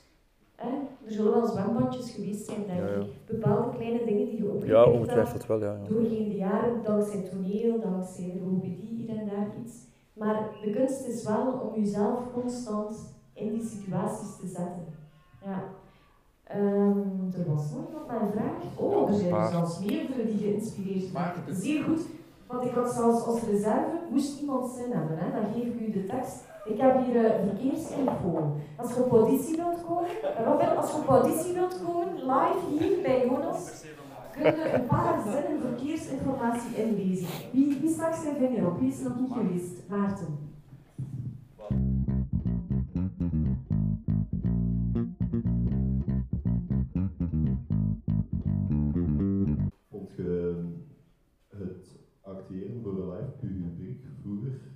Speaker 3: Hè? Er zullen wel zwembadjes geweest zijn, denk
Speaker 5: Ja, ja.
Speaker 3: ik. Bepaalde kleine dingen die je
Speaker 5: ja,
Speaker 3: opgepikt hebt
Speaker 5: ongetwijfeld wel, ja. ja.
Speaker 3: doorheen de jaren, dankzij toneel, dankzij de logopedie, hier en daar iets. Maar de kunst is wel om jezelf constant in die situaties te zetten. Ja. Ehm, er was nog iemand met een vraag. Oh, er zijn er zelfs meerdere die geïnspireerd zijn. Zeer goed, want ik had zelfs als reserve, moest iemand zin hebben, hè, dan geef ik u de tekst. Ik heb hier uh, verkeersinfo. Als je op auditie wilt komen, Robin, als je op auditie wilt komen, live hier bij Jonas, kun je een paar zinnen verkeersinformatie inlezen. Wie, wie stak zijn vinger op? Wie is nog niet geweest? Maarten.
Speaker 9: Vond je het acteren voor een live publiek vroeger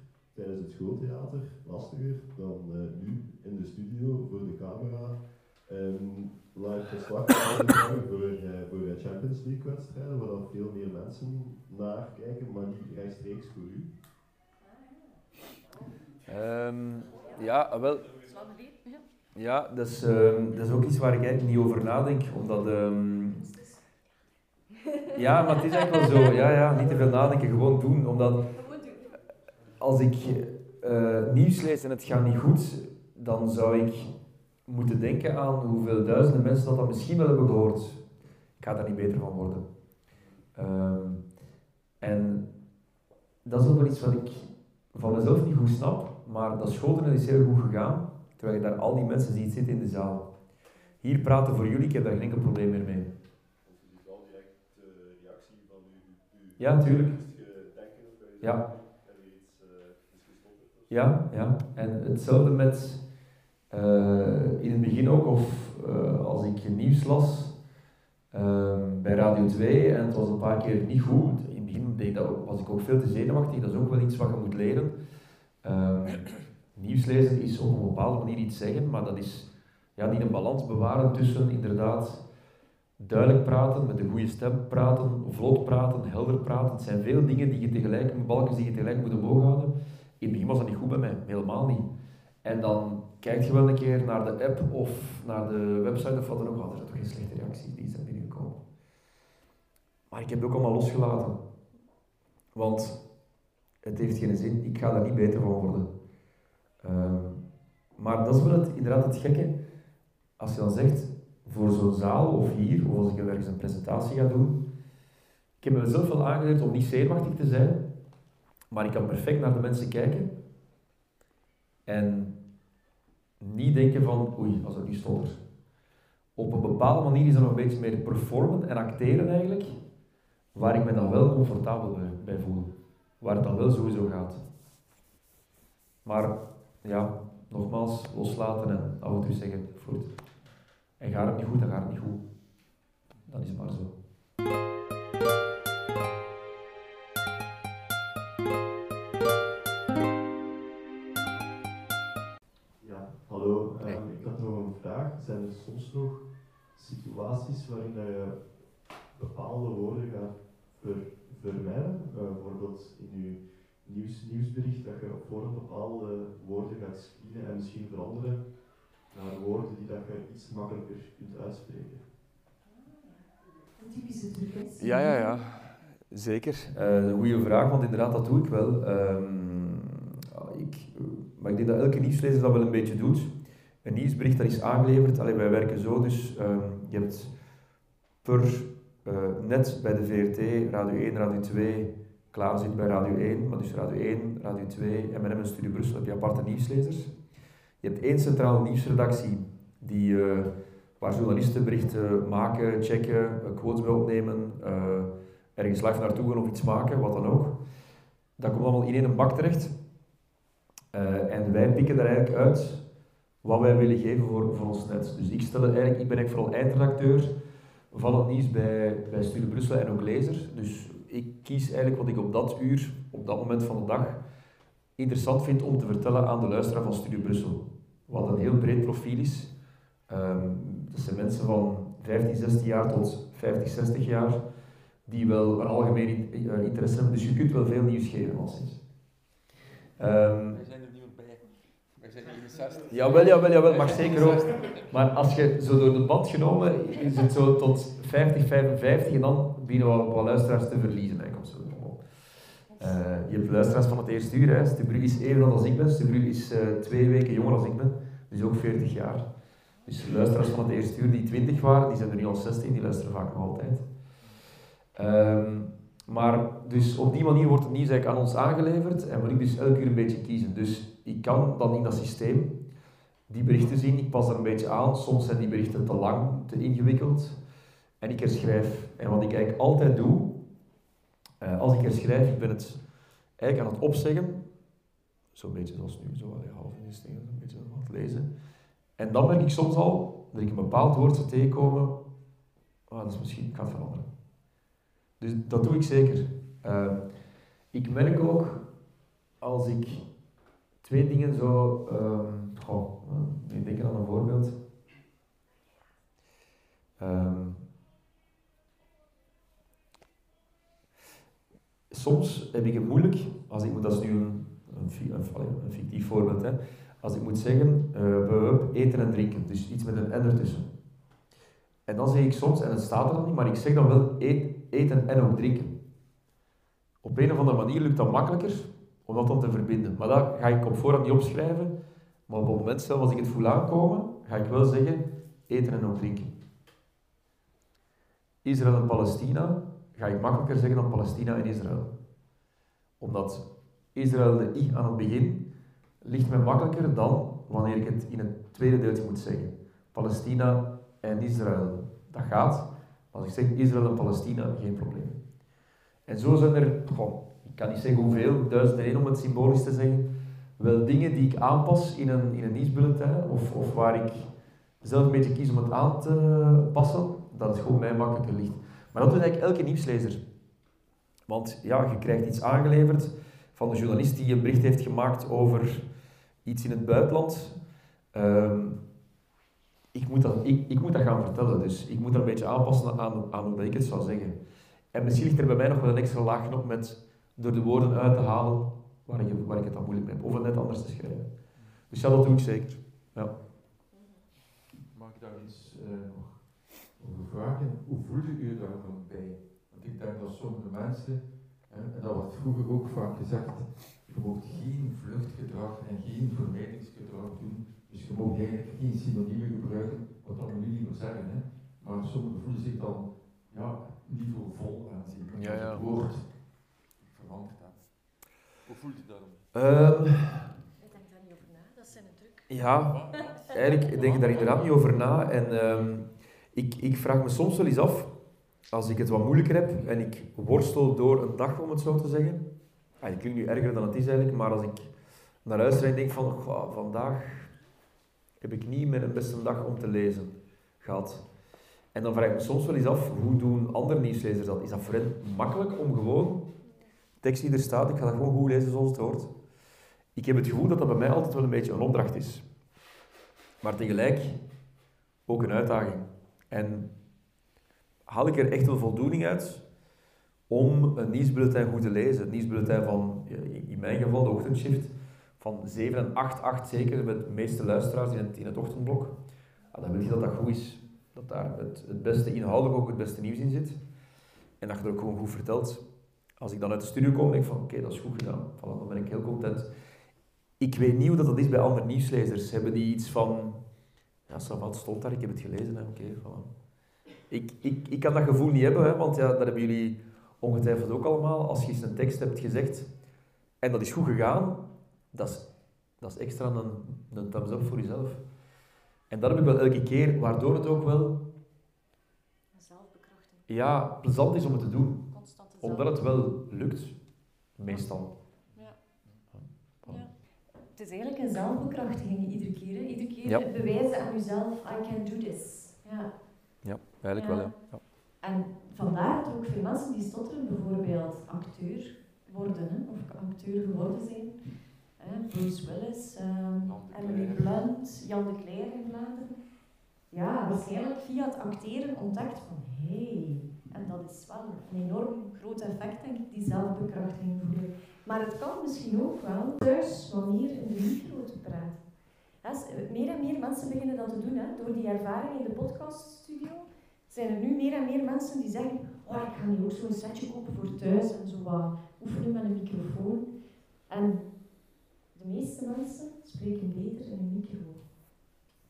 Speaker 9: het schooltheater lastiger dan eh, nu in de studio voor de camera um, live verslag voor, eh, voor Champions League wedstrijden waar dan veel meer mensen naar kijken, maar niet rechtstreeks voor u?
Speaker 5: Ehm, ja, wel?
Speaker 8: Ja.
Speaker 1: Dat is, ehm, dat is ook iets waar ik eigenlijk niet over nadenk, omdat... ehm, ja, maar het is eigenlijk wel zo. Ja, ja, niet te veel nadenken, gewoon doen. Omdat als ik eh, nieuws lees en het gaat niet goed, dan zou ik moeten denken aan hoeveel duizenden mensen dat, dat misschien wel hebben gehoord. Ik ga daar niet beter van worden. Ehm, en dat is ook wel iets wat ik van mezelf niet goed snap, maar dat schooltoneel is heel goed gegaan, terwijl je daar al die mensen ziet zitten in de zaal. Hier praten voor jullie, ik heb daar geen enkel probleem meer mee.
Speaker 9: Ziet wel direct de reactie van uw, uw
Speaker 1: Ja, tuurlijk. Ja.
Speaker 9: er iets eh, is gestopt of zo?
Speaker 1: Ja, ja. En hetzelfde met eh, in het begin ook, of eh, als ik nieuws las ehm, bij Radio 2 en het was een paar keer niet goed. In het begin deed dat was ik ook veel te zenuwachtig, dat is ook wel iets wat je moet leren. Ehm, nieuws lezen is op een bepaalde manier iets zeggen, maar dat is ja, die een balans bewaren tussen inderdaad duidelijk praten, met een goede stem praten, vlot praten, helder praten. Het zijn veel dingen die je tegelijk, balkjes die je tegelijk moet omhoog houden. In het begin was dat niet goed bij mij, helemaal niet. En dan kijk je wel een keer naar de app of naar de website of wat dan ook. Oh, er toch geen slechte reacties die zijn binnengekomen. Maar ik heb het ook allemaal losgelaten. Want het heeft geen zin, ik ga daar niet beter van worden. Ehm, maar dat is wel het, inderdaad het gekke. Als je dan zegt, voor zo'n zaal of hier, of als ik ergens een presentatie ga doen. Ik heb mezelf wel aangeleerd om niet zenuwachtig te zijn, maar ik kan perfect naar de mensen kijken en niet denken van, oei, als ik nu stotter. Op een bepaalde manier is dat nog een beetje meer performen en acteren eigenlijk, waar ik me dan wel comfortabel bij, voel. Waar het dan wel sowieso gaat. Maar ja, nogmaals, loslaten en af en toe zeggen, goed. En gaat het niet goed, dan gaat het niet goed. Dan is maar zo.
Speaker 9: Situaties waarin dat je bepaalde woorden gaat ver, vermijden? Eh, bijvoorbeeld in je nieuws, nieuwsbericht dat je voor bepaalde woorden gaat screenen en misschien veranderen naar woorden die dat je iets makkelijker kunt uitspreken.
Speaker 3: Een typische truc.
Speaker 5: Ja, ja, ja. Zeker.
Speaker 1: Eh, een goede vraag, want inderdaad, dat doe ik wel. Ehm, ik, maar ik denk dat elke nieuwslezer dat wel een beetje doet. Een nieuwsbericht dat is aangeleverd. Allee, wij werken zo, dus ehm, je hebt per eh, net bij de VRT, Radio 1, Radio 2, klaar zit bij Radio 1, maar dus Radio 1, Radio 2, M&M en Studio Brussel heb je aparte nieuwslezers. Je hebt één centrale nieuwsredactie die, eh, waar journalisten berichten maken, checken, eh, quotes bij opnemen, ergens live naartoe gaan of iets maken, wat dan ook. Dat komt allemaal in één bak terecht. En wij pikken er eigenlijk uit wat wij willen geven voor, voor ons net. Dus ik, stel eigenlijk, ik ben eigenlijk vooral eindredacteur van het nieuws bij, bij Studio Brussel en ook lezer. Dus ik kies eigenlijk wat ik op dat uur, op dat moment van de dag, interessant vind om te vertellen aan de luisteraar van Studio Brussel. Wat een heel breed profiel is. Ehm, dat zijn mensen van 15, 16 jaar tot 50, 60 jaar, die wel een algemeen eh, interesse hebben. Dus je kunt wel veel nieuws geven als is. Ehm,
Speaker 2: Wij zijn 61.
Speaker 1: Jawel, jawel, jawel, mag zeker ook. Maar als je zo door de band genomen, is het zo tot 50, 55 en dan beginnen we wat luisteraars te verliezen. Hè. Zo. Eh, je hebt luisteraars van het eerste uur. Hè. Stubru is even oud als ik ben. Stubru is eh, twee weken jonger als ik ben, dus ook 40 jaar. Dus luisteraars van het eerste uur die 20 waren, die zijn er nu al 16, die luisteren vaak nog altijd. Ehm, maar dus op die manier wordt het nieuws eigenlijk aan ons aangeleverd en moet ik dus elke uur een beetje kiezen. Dus ik kan dan in dat systeem die berichten zien, ik pas er een beetje aan. Soms zijn die berichten te lang, te ingewikkeld. En ik herschrijf. En wat ik eigenlijk altijd doe, eh, als ik herschrijf, ik ben het eigenlijk aan het opzeggen. Zo'n beetje zoals nu, zo half in de een beetje aan het lezen. En dan merk ik soms al dat ik een bepaald woord zou tegenkomen. Ah, dat is misschien, ik ga veranderen. Dus dat doe ik zeker. Eh, ik merk ook, als ik twee dingen zo... ehm goh, eh, ik denk aan een voorbeeld. Ehm, soms heb ik het moeilijk, als ik moet, dat is nu een, fictief voorbeeld, hè. als ik moet zeggen, we eten en drinken, dus iets met een n ertussen. En dan zeg ik soms, en het staat er dan niet, maar ik zeg dan wel eet, eten en ook drinken. Op een of andere manier lukt dat makkelijker om dat dan te verbinden. Maar dat ga ik op voorhand niet opschrijven, maar op het moment zelf, als ik het voel aankomen, ga ik wel zeggen eten en ook drinken. Israël en Palestina ga ik makkelijker zeggen dan Palestina en Israël. Omdat Israël de i aan het begin ligt mij makkelijker dan wanneer ik het in het tweede deeltje moet zeggen. Palestina en Israël, dat gaat. Maar als ik zeg Israël en Palestina, geen probleem. En zo zijn er, goh, ik kan niet zeggen hoeveel, duizend en één om het symbolisch te zeggen, wel dingen die ik aanpas in een, in een nieuwsbulletin, of, of waar ik zelf een beetje kies om het aan te passen, dat het gewoon mij makkelijker ligt. Maar dat doet eigenlijk elke nieuwslezer. Want ja, je krijgt iets aangeleverd van de journalist die een bericht heeft gemaakt over iets in het buitenland. Ehm, ik, moet dat, ik, ik moet dat gaan vertellen, dus ik moet dat een beetje aanpassen aan, aan hoe ik het zou zeggen. En misschien ligt er bij mij nog wel een extra laagje op met door de woorden uit te halen waar ik, waar ik het dan moeilijk mee heb, of het net anders te schrijven. Dus ja, dat doe ik zeker. Ja.
Speaker 6: Mag ik daar iets eh, nog over vragen? Hoe voelde u daar dan bij? Want ik denk dat sommige mensen, hè, en dat wordt vroeger ook vaak gezegd, je moet geen vluchtgedrag en geen vermijdingsgedrag doen Dus je mag eigenlijk geen synoniemen gebruiken, wat dan nu liever zeggen. Hè. Maar sommigen voelen zich dan ja, niveauvol aanzien.
Speaker 5: Ja, ja.
Speaker 6: Het woord Hoe voelt u daarom?
Speaker 1: Ehm,
Speaker 3: Ik denk daar niet over na, dat zijn een druk.
Speaker 1: ja, eigenlijk denk ik daar inderdaad niet over na. En ehm, ik, ik vraag me soms wel eens af, als ik het wat moeilijker heb en ik worstel door een dag, om het zo te zeggen. Ah, het klinkt nu erger dan het is eigenlijk, maar als ik naar luister en denk van, "Goh, vandaag heb ik niet mijn beste dag om te lezen gehad. En dan vraag ik me soms wel eens af, hoe doen andere nieuwslezers dat? Is dat voor hen makkelijk om gewoon, tekst die er staat, ik ga dat gewoon goed lezen zoals het hoort? Ik heb het gevoel dat dat bij mij altijd wel een beetje een opdracht is. Maar tegelijk ook een uitdaging. En haal ik er echt wel voldoening uit om een nieuwsbulletin goed te lezen. Het nieuwsbulletin van, in mijn geval, de ochtendshift, van 7 en 8, 8 zeker, met de meeste luisteraars in het, in het ochtendblok. Ja, dan wil je dat dat goed is. Dat daar het, het beste, inhoudelijk ook het beste nieuws in zit. En dat je het ook gewoon goed vertelt. Als ik dan uit de studio kom, denk ik van, oké, dat is goed gedaan. Voilà, dan ben ik heel content. Ik weet niet hoe dat, dat is bij andere nieuwslezers. Hebben die iets van, ja, Savat stond daar, ik heb het gelezen, oké, voilà. Ik, ik, ik kan dat gevoel niet hebben, hè, want ja, dat hebben jullie ongetwijfeld ook allemaal. Als je eens een tekst hebt gezegd en dat is goed gegaan, dat is, dat is extra een, een thumbs up voor jezelf. En dat heb ik wel elke keer, waardoor het ook wel
Speaker 3: Zelfbekrachting.
Speaker 1: ja, plezant is om het te doen. Omdat het wel lukt, meestal.
Speaker 3: Het is eigenlijk een zelfbekrachtiging iedere keer. Hè. Iedere keer
Speaker 5: Ja.
Speaker 3: bewijzen aan jezelf, I can do this. Ja.
Speaker 5: Ja, eigenlijk
Speaker 3: Ja.
Speaker 5: wel, ja. ja.
Speaker 3: En vandaar dat ook veel mensen die stotteren bijvoorbeeld acteur worden, hè, of acteur geworden zijn. Hè, Bruce Willis, ehm,
Speaker 6: Jan de
Speaker 3: Emily. Blunt, Jan de Cler in Vlaanderen. Ja, waarschijnlijk via het acteren ontdekt van hé, hey, en dat is wel een enorm groot effect, denk ik, die zelfbekrachtiging voelen. Maar het kan misschien ook wel thuis wanneer in de micro te praten. Meer en meer mensen beginnen dat te doen. Hè. Door die ervaring in de podcaststudio zijn er nu meer en meer mensen die zeggen oh, ik ga nu ook zo'n setje kopen voor thuis en zo wat oefenen met een microfoon. En de meeste mensen spreken beter in een micro.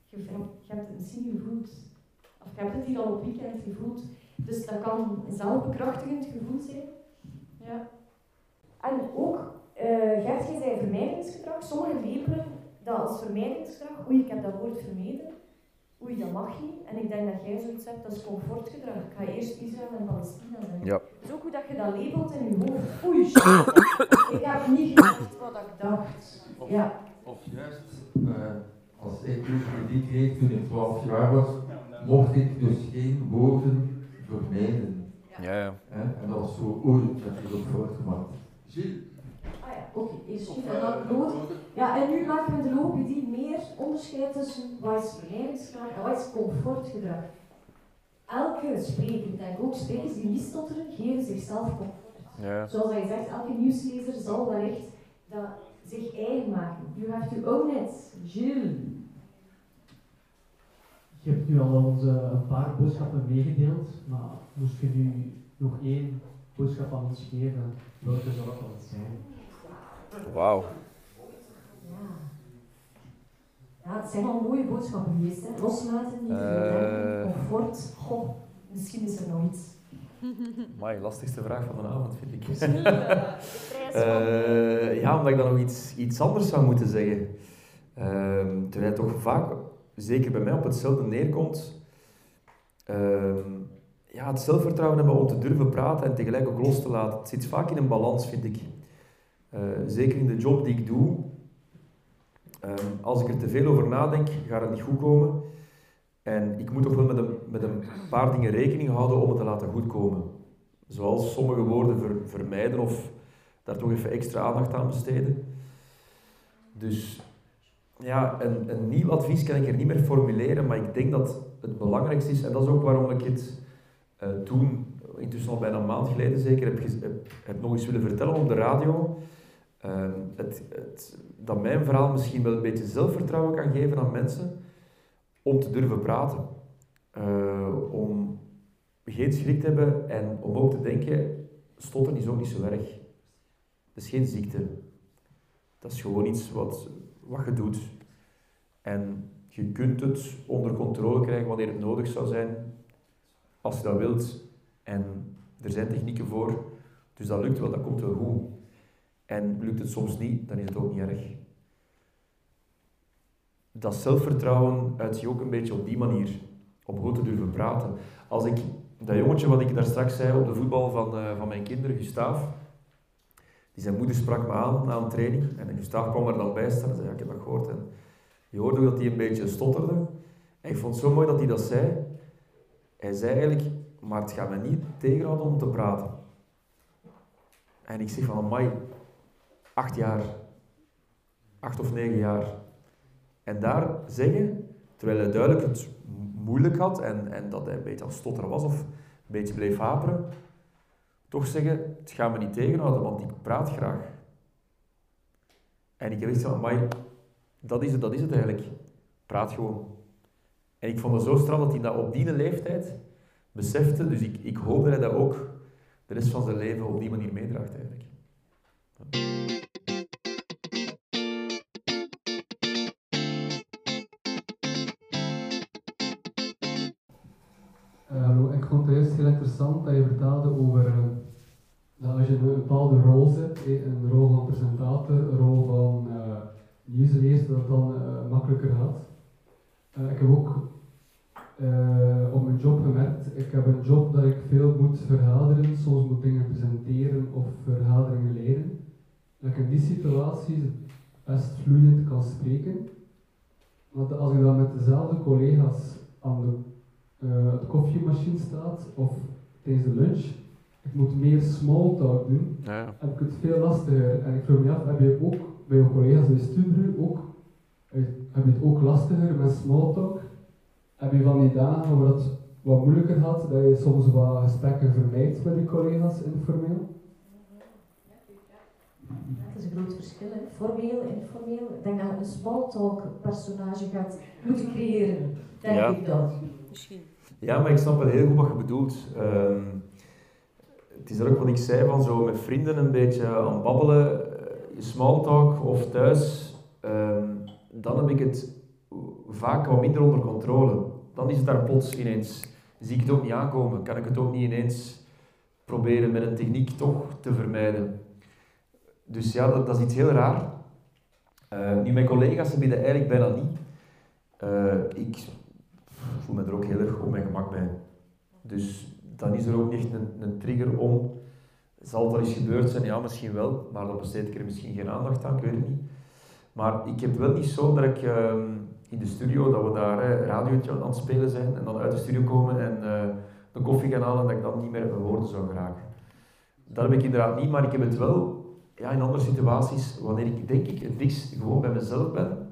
Speaker 3: Je, je hebt het misschien gevoeld. Of je hebt het hier al op weekend gevoeld. Dus dat kan een zelfbekrachtigend gevoel zijn. Ja. En ook, eh Gert, jij zei vermijdingsgedrag. Sommigen labelen dat als vermijdingsgedrag. Oei, ik heb dat woord vermeden. Oei, dat mag niet. En ik denk dat jij zoiets hebt, dat is comfortgedrag. Ik ga eerst Israël en Palestina zeggen.
Speaker 5: Ja.
Speaker 3: Het is ook goed dat je dat labelt in je hoofd. Oei, shit. ik heb niet gezegd wat ik dacht. Ja.
Speaker 6: Of juist, eh, als ik dus krediet kreeg toen ik 12 jaar was, mocht ik dus geen woorden vermijden.
Speaker 5: Ja, ja.
Speaker 6: En dat was zo, dat is ook voortgemaakt. Gilles?
Speaker 3: Ah ja, oké. Eerst en dan nood. Ja, en nu maken we de logopedie meer onderscheid tussen wat is vermijdingsgedrag en wat is comfortgedrag. Elke spreker, denk ook sprekers die niet stotteren, geven zichzelf comfort.
Speaker 5: ja.
Speaker 3: Zoals hij zegt, elke nieuwslezer zal wellicht dat zich eigen maken. You have to own it. Jules.
Speaker 8: Je hebt nu al ons eh, een paar boodschappen meegedeeld, maar moest je nu nog één boodschap aan ons geven, welke zou dat dan zijn?
Speaker 5: Wauw.
Speaker 3: Ja. het zijn al mooie boodschappen geweest. Hè. Loslaten, niet
Speaker 5: Eh.
Speaker 3: verlengen, comfort. Goh, misschien is er nog iets.
Speaker 1: Maar lastigste vraag van de avond, vind ik.
Speaker 3: Eh,
Speaker 1: ja, omdat ik dan nog iets, iets anders zou moeten zeggen. Ehm, terwijl toch vaak, zeker bij mij, op hetzelfde neerkomt. Ehm, ja, het zelfvertrouwen hebben om te durven praten en tegelijk ook los te laten. Het zit vaak in een balans, vind ik. Eh, zeker in de job die ik doe. Ehm, als ik er te veel over nadenk, gaat het niet goed komen. En ik moet toch wel met een, met een paar dingen rekening houden om het te laten goedkomen. Zoals sommige woorden ver- vermijden of daar toch even extra aandacht aan besteden. Dus ja, een, een nieuw advies kan ik er niet meer formuleren, maar ik denk dat het belangrijkste is, en dat is ook waarom ik het eh, toen, intussen al bijna een maand geleden zeker, heb, heb, nog eens willen vertellen op de radio. Ehm, het, het, dat mijn verhaal misschien wel een beetje zelfvertrouwen kan geven aan mensen om te durven praten. Eh, om geen schrik te hebben en om ook te denken, stotteren is ook niet zo erg. Dat is geen ziekte. Dat is gewoon iets wat, wat je doet. En je kunt het onder controle krijgen wanneer het nodig zou zijn, als je dat wilt. En er zijn technieken voor, dus dat lukt wel, dat komt wel goed. En lukt het soms niet, dan is het ook niet erg. Dat zelfvertrouwen uit je ook een beetje op die manier, om goed te durven praten. Als ik, dat jongetje wat ik daar straks zei op de voetbal van, uh, van mijn kinderen, Gustav, zijn moeder sprak me aan na een training en Gustav kwam er dan bij staan en zei, ja, ik heb dat gehoord. En je hoorde dat hij een beetje stotterde. En ik vond het zo mooi dat hij dat zei. Hij zei eigenlijk, maar het gaat me niet tegenhouden om te praten. En ik zeg van, amai, acht jaar, acht of negen jaar. En daar zeggen, terwijl hij duidelijk het moeilijk had en, en dat hij een beetje aan stotteren was of een beetje bleef haperen, toch zeggen, het gaat me niet tegenhouden, want ik praat graag. En ik heb gezegd van, amai, dat is het, dat is het eigenlijk. Praat gewoon. En ik vond het zo straf dat hij dat op die leeftijd besefte, dus ik, ik hoop dat hij dat ook de rest van zijn leven op die manier meedraagt eigenlijk.
Speaker 8: Uh, hallo, ik vond het juist heel interessant dat je vertelde over uh, dat als je een bepaalde rol zet, een rol van presentator, een rol van uh, nieuwslezer, dat het dan makkelijker gaat. ik heb ook op mijn job gemerkt, ik heb een job dat ik veel moet vergaderen, soms moet dingen presenteren of vergaderingen leiden. Dat ik in die situaties best vloeiend kan spreken. Want als ik dan met dezelfde collega's aan de uh, koffiemachine staat of tijdens de lunch, ik moet meer small talk doen,
Speaker 5: ja.
Speaker 8: heb ik het veel lastiger. En ik vroeg me af, heb je ook bij je collega's bij Stubru ook, heb je het ook lastiger met small talk? Heb je van die dagen waar het wat moeilijker had, dat je soms wat gesprekken vermijdt met je collega's informeel?
Speaker 3: Dat is een groot verschil, hè. formeel, informeel. Ik denk dat je een small talk personage gaat moeten creëren, denk
Speaker 5: ja.
Speaker 3: ik dan.
Speaker 10: Misschien.
Speaker 1: Ja, maar ik snap wel heel goed wat je bedoelt. Um, het is ook wat ik zei, van zo met vrienden een beetje aan babbelen, small talk of thuis, um, dan heb ik het vaak wat minder onder controle. Dan is het daar plots ineens, zie ik het ook niet aankomen, kan ik het ook niet ineens proberen met een techniek toch te vermijden. Dus ja, dat, dat is iets heel raar. Uh, nu, mijn collega's hebben dat eigenlijk bijna niet. Uh, ik voel me er ook heel erg op mijn gemak bij. Dus dan is er ook niet een, een trigger om. Zal wel eens gebeurd zijn? Ja, misschien wel, maar dan besteed ik er misschien geen aandacht aan, ik weet het niet. Maar ik heb wel niet zo dat ik uh, in de studio, dat we daar radiootje aan het spelen zijn en dan uit de studio komen en uh, een koffie gaan halen en dat ik dan niet meer mijn woorden zou geraken. Dat heb ik inderdaad niet, maar ik heb het wel ja, in andere situaties, wanneer ik denk ik het dichtst gewoon bij mezelf ben,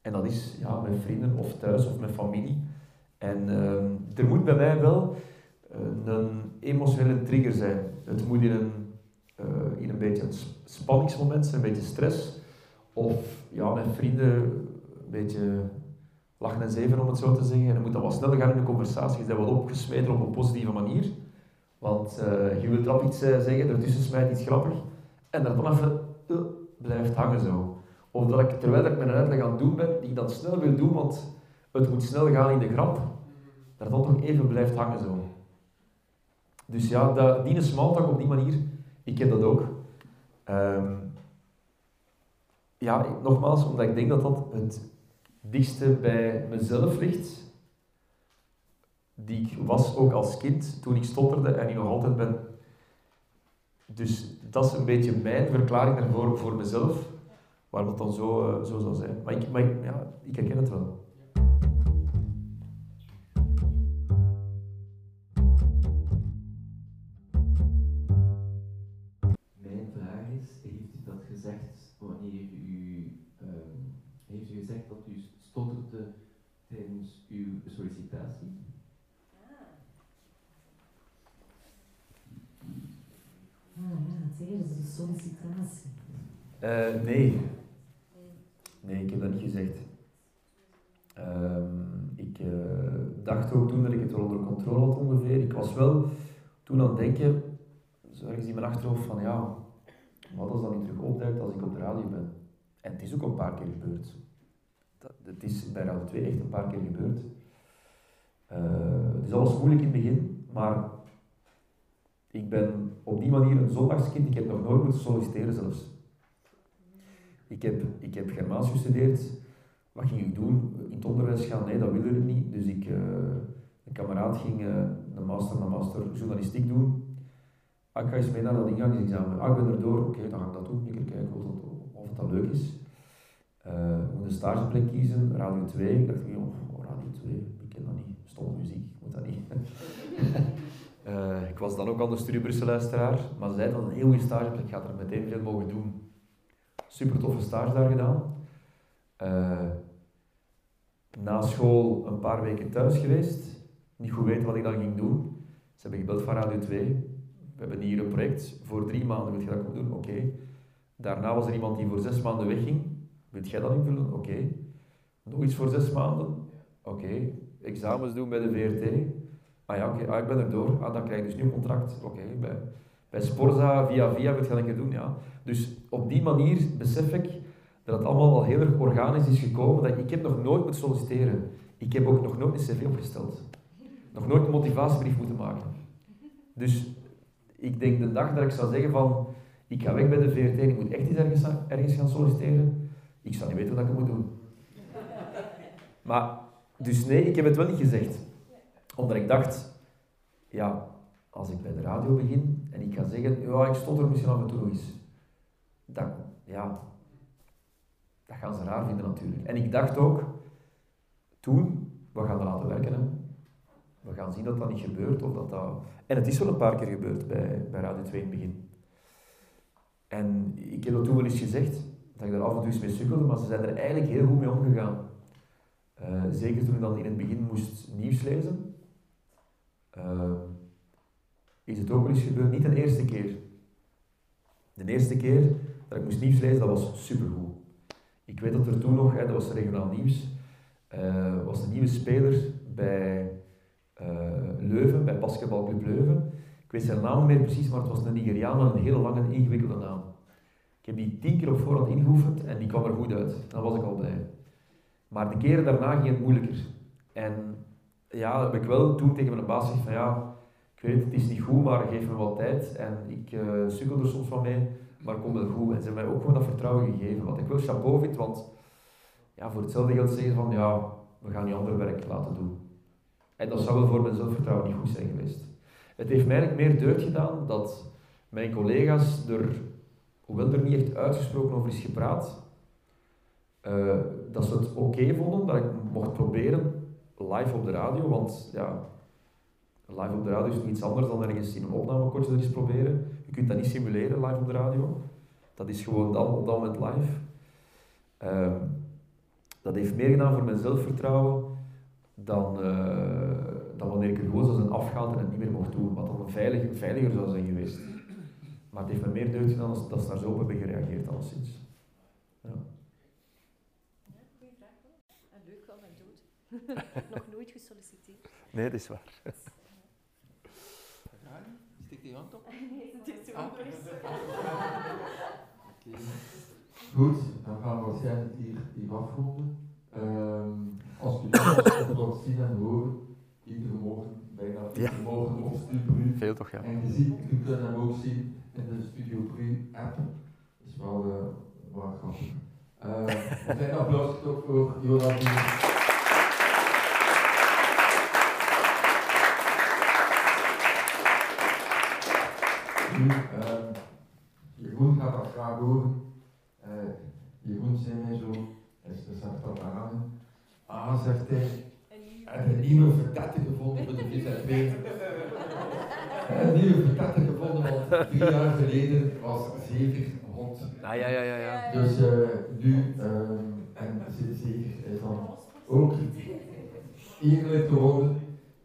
Speaker 1: en dat is ja, met vrienden of thuis of met familie. En uh, er moet bij mij wel uh, een emotionele trigger zijn. Het moet in een, uh, in een beetje een spanningsmoment zijn, een beetje stress. Of ja, met vrienden een beetje lachen en zeven om het zo te zeggen. En dan moet dat wat sneller gaan in de conversatie. Je bent wel opgesmeten op een positieve manier. Want je wilt rap iets zeggen, ertussen smijt iets grappig. En dan vanaf blijft hangen zo. Of dat ik, terwijl ik mijn uitleg aan het doen ben, die ik dan snel wil doen, want het moet snel gaan in de grap, dat dan toch even blijft hangen zo. Dus ja, dat, die smalltalk op die manier, ik heb dat ook. Um, ja, nogmaals, omdat ik denk dat dat het dichtste bij mezelf ligt, die ik was ook als kind toen ik stotterde en die nog altijd ben. Dus dat is een beetje mijn verklaring daarvoor voor mezelf waarom dat dan zo, uh, zo zou zijn. Maar ik, maar ik, ja, ik herken het wel. Denken, zo ergens in mijn achterhoofd van ja, wat als dat niet terug opduikt als ik op de radio ben? En het is ook een paar keer gebeurd. het is bij Radio 2 echt een paar keer gebeurd. Uh, het is alles moeilijk in het begin, maar ik ben op die manier een zondagskind. Ik heb nog nooit moeten solliciteren zelfs. Ik heb, ik heb Germaans gestudeerd. Wat ging ik doen? In het onderwijs gaan? Nee, dat wilde ik niet. Dus ik, uh, een kameraad ging uh, een master naar master journalistiek doen. Ik ga eens mee naar dat ingangsexamen. Ah, ik ben er door. Oké, dan ga ik dat doen. Ik kijken of, dat, het dat leuk is. Uh, ik moet een stageplek kiezen, Radio 2. Ik dacht, oh, Radio 2, ik ken dat niet. Stomme muziek, ik moet dat niet. Uh, ik was dan ook al de studie Brussel-luisteraar, maar ze zei dat een heel goede stageplek, ik ga er meteen veel mogen doen. Super toffe stage daar gedaan. Na school een paar weken thuis geweest, niet goed weten wat ik dan ging doen. Ze hebben gebeld van Radio 2. We hebben hier een project voor drie maanden, wil je dat komen doen? Oké. Daarna was er iemand die voor zes maanden wegging. Wil jij dat invullen? Oké. Nog iets voor zes maanden? Oké. Examens doen bij de VRT. Ah ja, oké, ah, ik ben er door. Ah, dan krijg je dus een contract. Oké, bij, bij Sporza via via wil je dat doen, ja. Dus op die manier besef ik dat het allemaal wel heel erg organisch is gekomen. Dat ik heb nog nooit moeten solliciteren. Ik heb ook nog nooit een cv opgesteld. Nog nooit een motivatiebrief moeten maken. Dus ik denk de dag dat ik zou zeggen van ik ga weg bij de VRT ik moet echt eens ergens, ergens gaan solliciteren, ik zou niet weten wat ik moet doen. Maar, dus nee, ik heb het wel niet gezegd omdat ik dacht, ja, als ik bij de radio begin en ik ga zeggen, ja, ik stond er misschien af en toe. Dat, ja, dat gaan ze raar vinden natuurlijk. En ik dacht ook, toen, we gaan dat laten werken. We gaan zien dat dat niet gebeurt. Of dat dat... En het is wel een paar keer gebeurd bij, bij Radio 2 in het begin. En ik heb dat toen wel eens gezegd, dat ik daar af en toe eens mee sukkelde, maar ze zijn er eigenlijk heel goed mee omgegaan. Uh, zeker toen ik dan in het begin moest nieuws lezen. Uh, is het ook wel eens gebeurd, niet de eerste keer. De eerste keer dat ik moest nieuws lezen, dat was supergoed. Ik weet dat er toen nog, hè, dat was regionaal nieuws, uh, was een nieuwe speler bij Leuven, bij Basketbalclub Leuven. Ik weet zijn naam niet meer precies, maar het was een Nigeriaan een hele lange ingewikkelde naam. Ik heb die tien keer op voorhand ingeoefend en die kwam er goed uit. Dan was ik al blij. Maar de keren daarna ging het moeilijker. En ja, heb ik wel toen tegen mijn baas gezegd van ja, ik weet het, is niet goed, maar geef me wat tijd. En ik uh, sukkel er soms van mee, maar kom wel goed. En ze hebben mij ook gewoon dat vertrouwen gegeven. Wat ik wel chapeau vind, want ja, voor hetzelfde geld zeggen van ja, we gaan je ander werk laten doen. En dat zou wel voor mijn zelfvertrouwen niet goed zijn geweest. Het heeft mij meer deugd gedaan dat mijn collega's er, hoewel er niet echt uitgesproken over is gepraat, uh, dat ze het oké vonden, dat ik mocht proberen live op de radio, want ja, live op de radio is iets anders dan ergens in een opnamekortje er eens proberen. Je kunt dat niet simuleren live op de radio. Dat is gewoon dan op dat moment live. Um, dat heeft meer gedaan voor mijn zelfvertrouwen dan, uh, dan wanneer ik er gewoon zou zijn afgehaald en het niet meer mocht doen. Wat dan veiliger, veiliger zou zijn geweest. Maar het heeft me meer deugd gedaan dat ze daar zo op hebben gereageerd alleszins. Ja.
Speaker 3: Nog nooit gesolliciteerd.
Speaker 5: Nee, dat is waar.
Speaker 2: Stik die hand op?
Speaker 3: Nee, het is zo
Speaker 2: Ah.
Speaker 6: Oké. Goed, dan gaan we waarschijnlijk hier, hier afronden. Ehm, als jullie nog zien en horen, iedere morgen, bijna iedere
Speaker 5: Ja.
Speaker 6: morgen op Studio.
Speaker 5: Veel toch, ja.
Speaker 6: En je, ziet, je kunt hem ook zien in de Studio Bru app. Dat is wel, uh, wel grappig. Uh, een klein applaus toch voor Jonas. Nu, uh, Jeroen gaat dat graag horen. Uh, Jeroen zei mij zo, hij zegt dat aan. Ah, zegt hij, je een nieuwe verdette gevonden voor de VZW? Een nieuwe verdette gevonden, want drie jaar geleden was zeker hot.
Speaker 5: Ah, ja, ja, ja, ja.
Speaker 6: Dus uh, nu, um, en zeker is dan ook eerlijk geworden.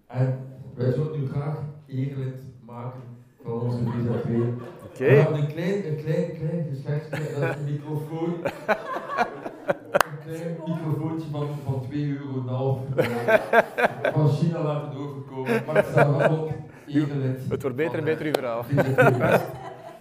Speaker 6: En wij zouden nu graag eerlijk maken van onze VZW.
Speaker 5: Oké.
Speaker 6: We hebben een klein, een klein, klein gespreksje, dat is een microfoon. Een klein microfoontje van, van 2 euro en half, van China laten overkomen. Maar het staat wel op.
Speaker 5: Het wordt beter en beter uw verhaal.
Speaker 6: West.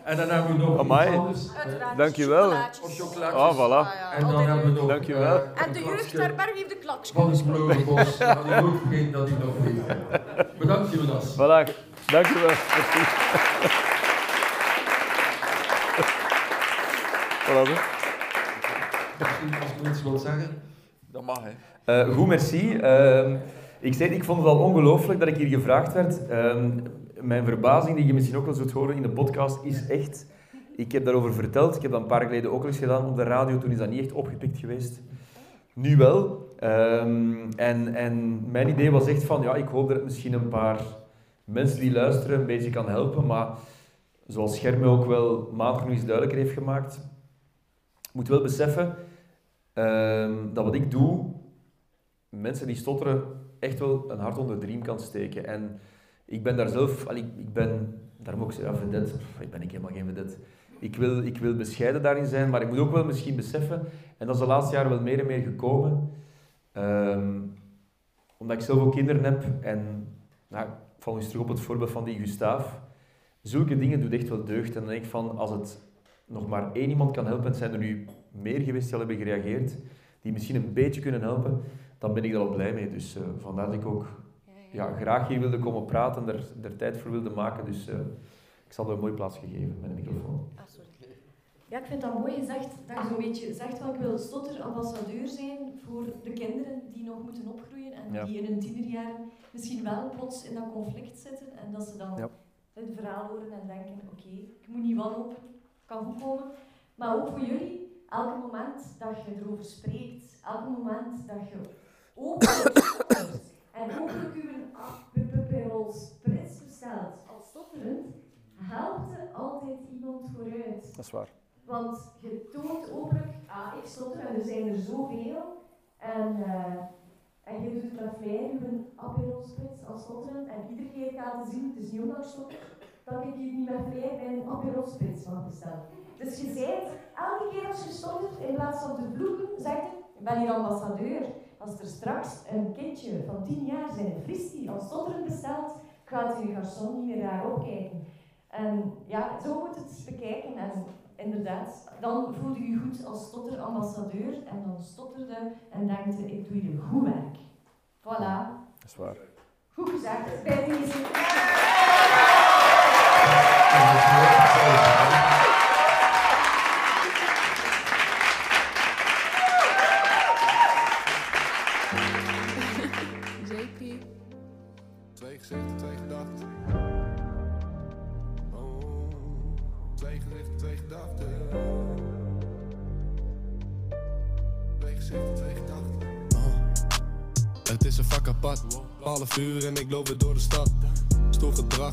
Speaker 2: En dan hebben we nog
Speaker 5: Amai.
Speaker 2: iets anders.
Speaker 10: Uiteraard,
Speaker 5: Dankjewel.
Speaker 10: chocolaatjes.
Speaker 2: Chocolaatjes.
Speaker 5: Ah, voilà.
Speaker 10: Ah, ja,
Speaker 2: En dan
Speaker 10: altijd
Speaker 2: hebben we nog
Speaker 5: Dankjewel.
Speaker 2: eh,
Speaker 10: En
Speaker 2: een
Speaker 10: de jeugdherberg heeft de klaks.
Speaker 2: van het Blauwbos. Dat ik ook vergeten dat hij nog leeft. Bedankt Jonas.
Speaker 5: Voilà, dankjewel. Merci. Voilà,
Speaker 2: als ik iets wil zeggen. Dat mag hè.
Speaker 1: Eh, goed, merci. Ehm, ik, zei, ik vond het al ongelooflijk dat ik hier gevraagd werd. Ehm, mijn verbazing, die je misschien ook wel zult horen in de podcast, is echt... Ik heb daarover verteld. Ik heb dat een paar jaar geleden ook al eens gedaan op de radio. Toen is dat niet echt opgepikt geweest. Nu wel. Ehm, en, en mijn idee was echt van, ja, ik hoop dat het misschien een paar mensen die luisteren een beetje kan helpen. Maar zoals Scherme ook wel maandag nog eens duidelijker heeft gemaakt, moet wel beseffen ehm, dat wat ik doe, mensen die stotteren echt wel een hart onder de riem kan steken. En ik ben daar zelf, al, ik, ik ben, daarom ook ja, vedette, Pff, ik ben ik helemaal geen vedette. Ik wil, ik wil bescheiden daarin zijn, maar ik moet ook wel misschien beseffen, en dat is de laatste jaren wel meer en meer gekomen, ehm, omdat ik zelf ook kinderen heb, en nou, ik val eens terug op het voorbeeld van die Gustaaf, zulke dingen doet echt wel deugd. En dan denk ik van, als het nog maar één iemand kan helpen, en het zijn er nu meer geweest die al hebben gereageerd, die misschien een beetje kunnen helpen, dan ben ik daar al blij mee. Dus eh, vandaar dat ik ook ja, graag hier wilde komen praten en er, er tijd voor wilde maken. Dus eh, ik zal er een mooie plaats gegeven met een microfoon.
Speaker 10: Ah, sorry.
Speaker 3: Ja, ik vind dat mooi gezegd, dat je zo'n beetje zegt van ik wil stotterambassadeur zijn voor de kinderen die nog moeten opgroeien en
Speaker 5: Ja.
Speaker 3: die in hun tienerjaren misschien wel plots in dat conflict zitten en dat ze dan
Speaker 5: Ja.
Speaker 3: het verhaal horen en denken, oké, ik moet niet wanhopen, kan goed komen. Maar ook voor jullie, elk moment dat je erover spreekt, elk moment dat je openlijk stottert en openlijk je aperol spritz bestelt als stotterend, helpt er altijd iemand vooruit.
Speaker 5: Dat is waar.
Speaker 3: Want je toont openlijk, ah, ik stotter en er zijn er zoveel. En, eh, en je doet het met flair, je bent Aperol Spritz als stotteren. En iedere keer gaat te zien, het is niet omdat ik stotter, dat ik hier niet met flair bij een Aperol Spritz mag bestellen. Dus je zei, elke keer als je stottert, in plaats van te vloeken, zeg je, ik ben hier ambassadeur. Als er straks een kindje van 10 jaar zijn fristie als stotteren bestelt, gaat die garçon niet meer raar opkijken. En ja, zo moet het bekijken. En inderdaad, dan voelde je je goed als stotterambassadeur en dan stotterde en dankte ik doe hier goed werk. Voilà,
Speaker 5: Dat is waar.
Speaker 3: goed gezegd. Bij deze.
Speaker 11: Het is een vak apart. Half uur en ik loop weer door de stad.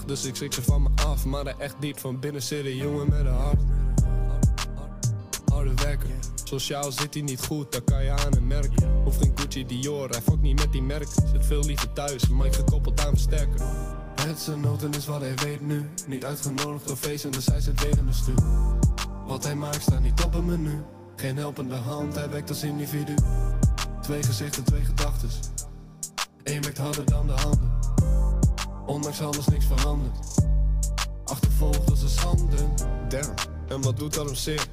Speaker 11: Dus ik schrik ze van me af. Maar er echt diep van binnen zit een jongen met een hart. Harde werker. Sociaal zit hij niet goed, dat kan je aan hem merken. Of geen Gucci Dior, hij fokt niet met die merk. Zit veel liever thuis, maar gekoppeld aan versterker. Het zijn noten is wat hij weet nu. Niet uitgenodigd of feesten, dus hij zit weer in de stuur. Wat hij maakt staat niet op een menu. Geen helpende hand, hij werkt als individu. Twee gezichten, twee gedachten. Eén werkt harder dan de handen. Ondanks alles niks veranderd. Achtervolgd als een schande. Damn, en wat doet dat hem zeer?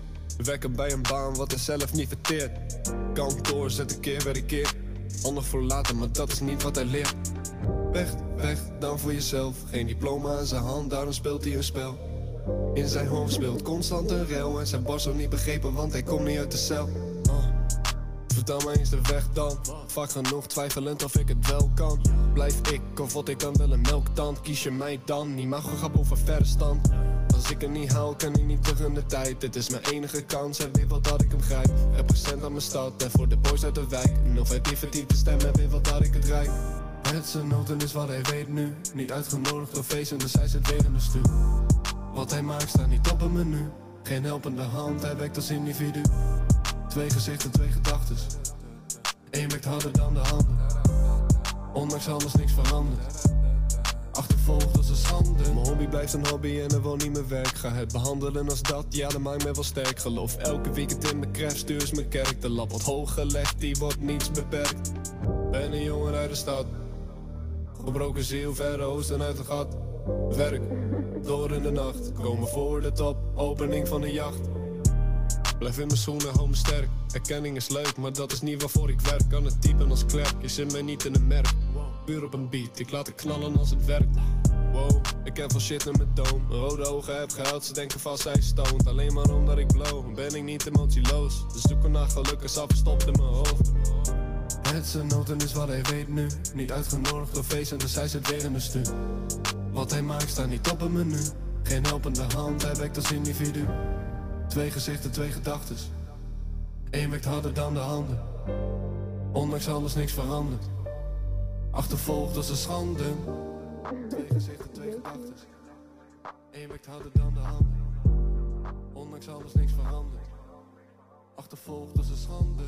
Speaker 11: Werken bij een baan wat hij zelf niet verteert. Kantoor zet een keer weer een keer. Ander voor later, maar dat is niet wat hij leert. Weg, weg, dan voor jezelf. Geen diploma in zijn hand, daarom speelt hij een spel. In zijn hoofd speelt constant een rel. En zijn boss ook niet begrepen, want hij komt niet uit de cel. Vertel mij eens de weg dan. Vaak genoeg twijfelend of ik het wel kan. Blijf ik of wat ik kan wel een melktand. Kies je mij dan, niet mag grap over verre stand. Als ik het niet haal, kan ik niet terug in de tijd. Dit is mijn enige kans en weet wat dat ik hem grijp. Represent aan mijn stad en voor de boys uit de wijk. Nog die verdiepe stem en weet wat dat ik het rijk. Het zijn noten is wat hij weet nu. Niet uitgenodigd of feesten, dus hij zit weer in de stuur. Wat hij maakt staat niet op een menu. Geen helpende hand, hij werkt als individu. Twee gezichten, twee gedachten. Eén werkt harder dan de handen. Ondanks alles niks veranderd. Achtervolgd als een schande. Mijn hobby blijft een hobby en er woont niet mijn werk. Ga het behandelen als dat, ja, dat maakt mij wel sterk. Geloof elke weekend in mijn stuur is mijn kerk. De lat wordt hoog gelegd, die wordt niets beperkt. Ben een jongen uit de stad. Gebroken ziel, verre oosten uit het gat. Werk, door in de nacht. Komen voor de top, opening van de jacht. Blijf in mijn schoenen, hou me sterk. Erkenning is leuk, maar dat is niet waarvoor ik werk. Kan het typen als klerk, je zit mij niet in een merk. Puur op een beat, ik laat het knallen als het werkt. Wow, ik ken van shit in mijn. Mijn rode ogen heb geld, ze denken vast hij stoned. Alleen maar omdat ik blow, ben ik niet emotieloos. De zoeken naar geluk is afgestopt in mijn hoofd. Het zijn noten is wat hij weet nu. Niet uitgenodigd of feest en dus hij zit weer in de stuur. Wat hij maakt staat niet op een menu. Geen helpende hand, hij werkt als individu. Twee gezichten, twee gedachtes. Eén werkt harder dan de handen. Ondanks alles niks veranderd. Achtervolgd als een schande. Twee gezichten, twee gedachtes. Eén werkt harder dan de handen. Ondanks alles niks veranderd. Achtervolgd als een schande.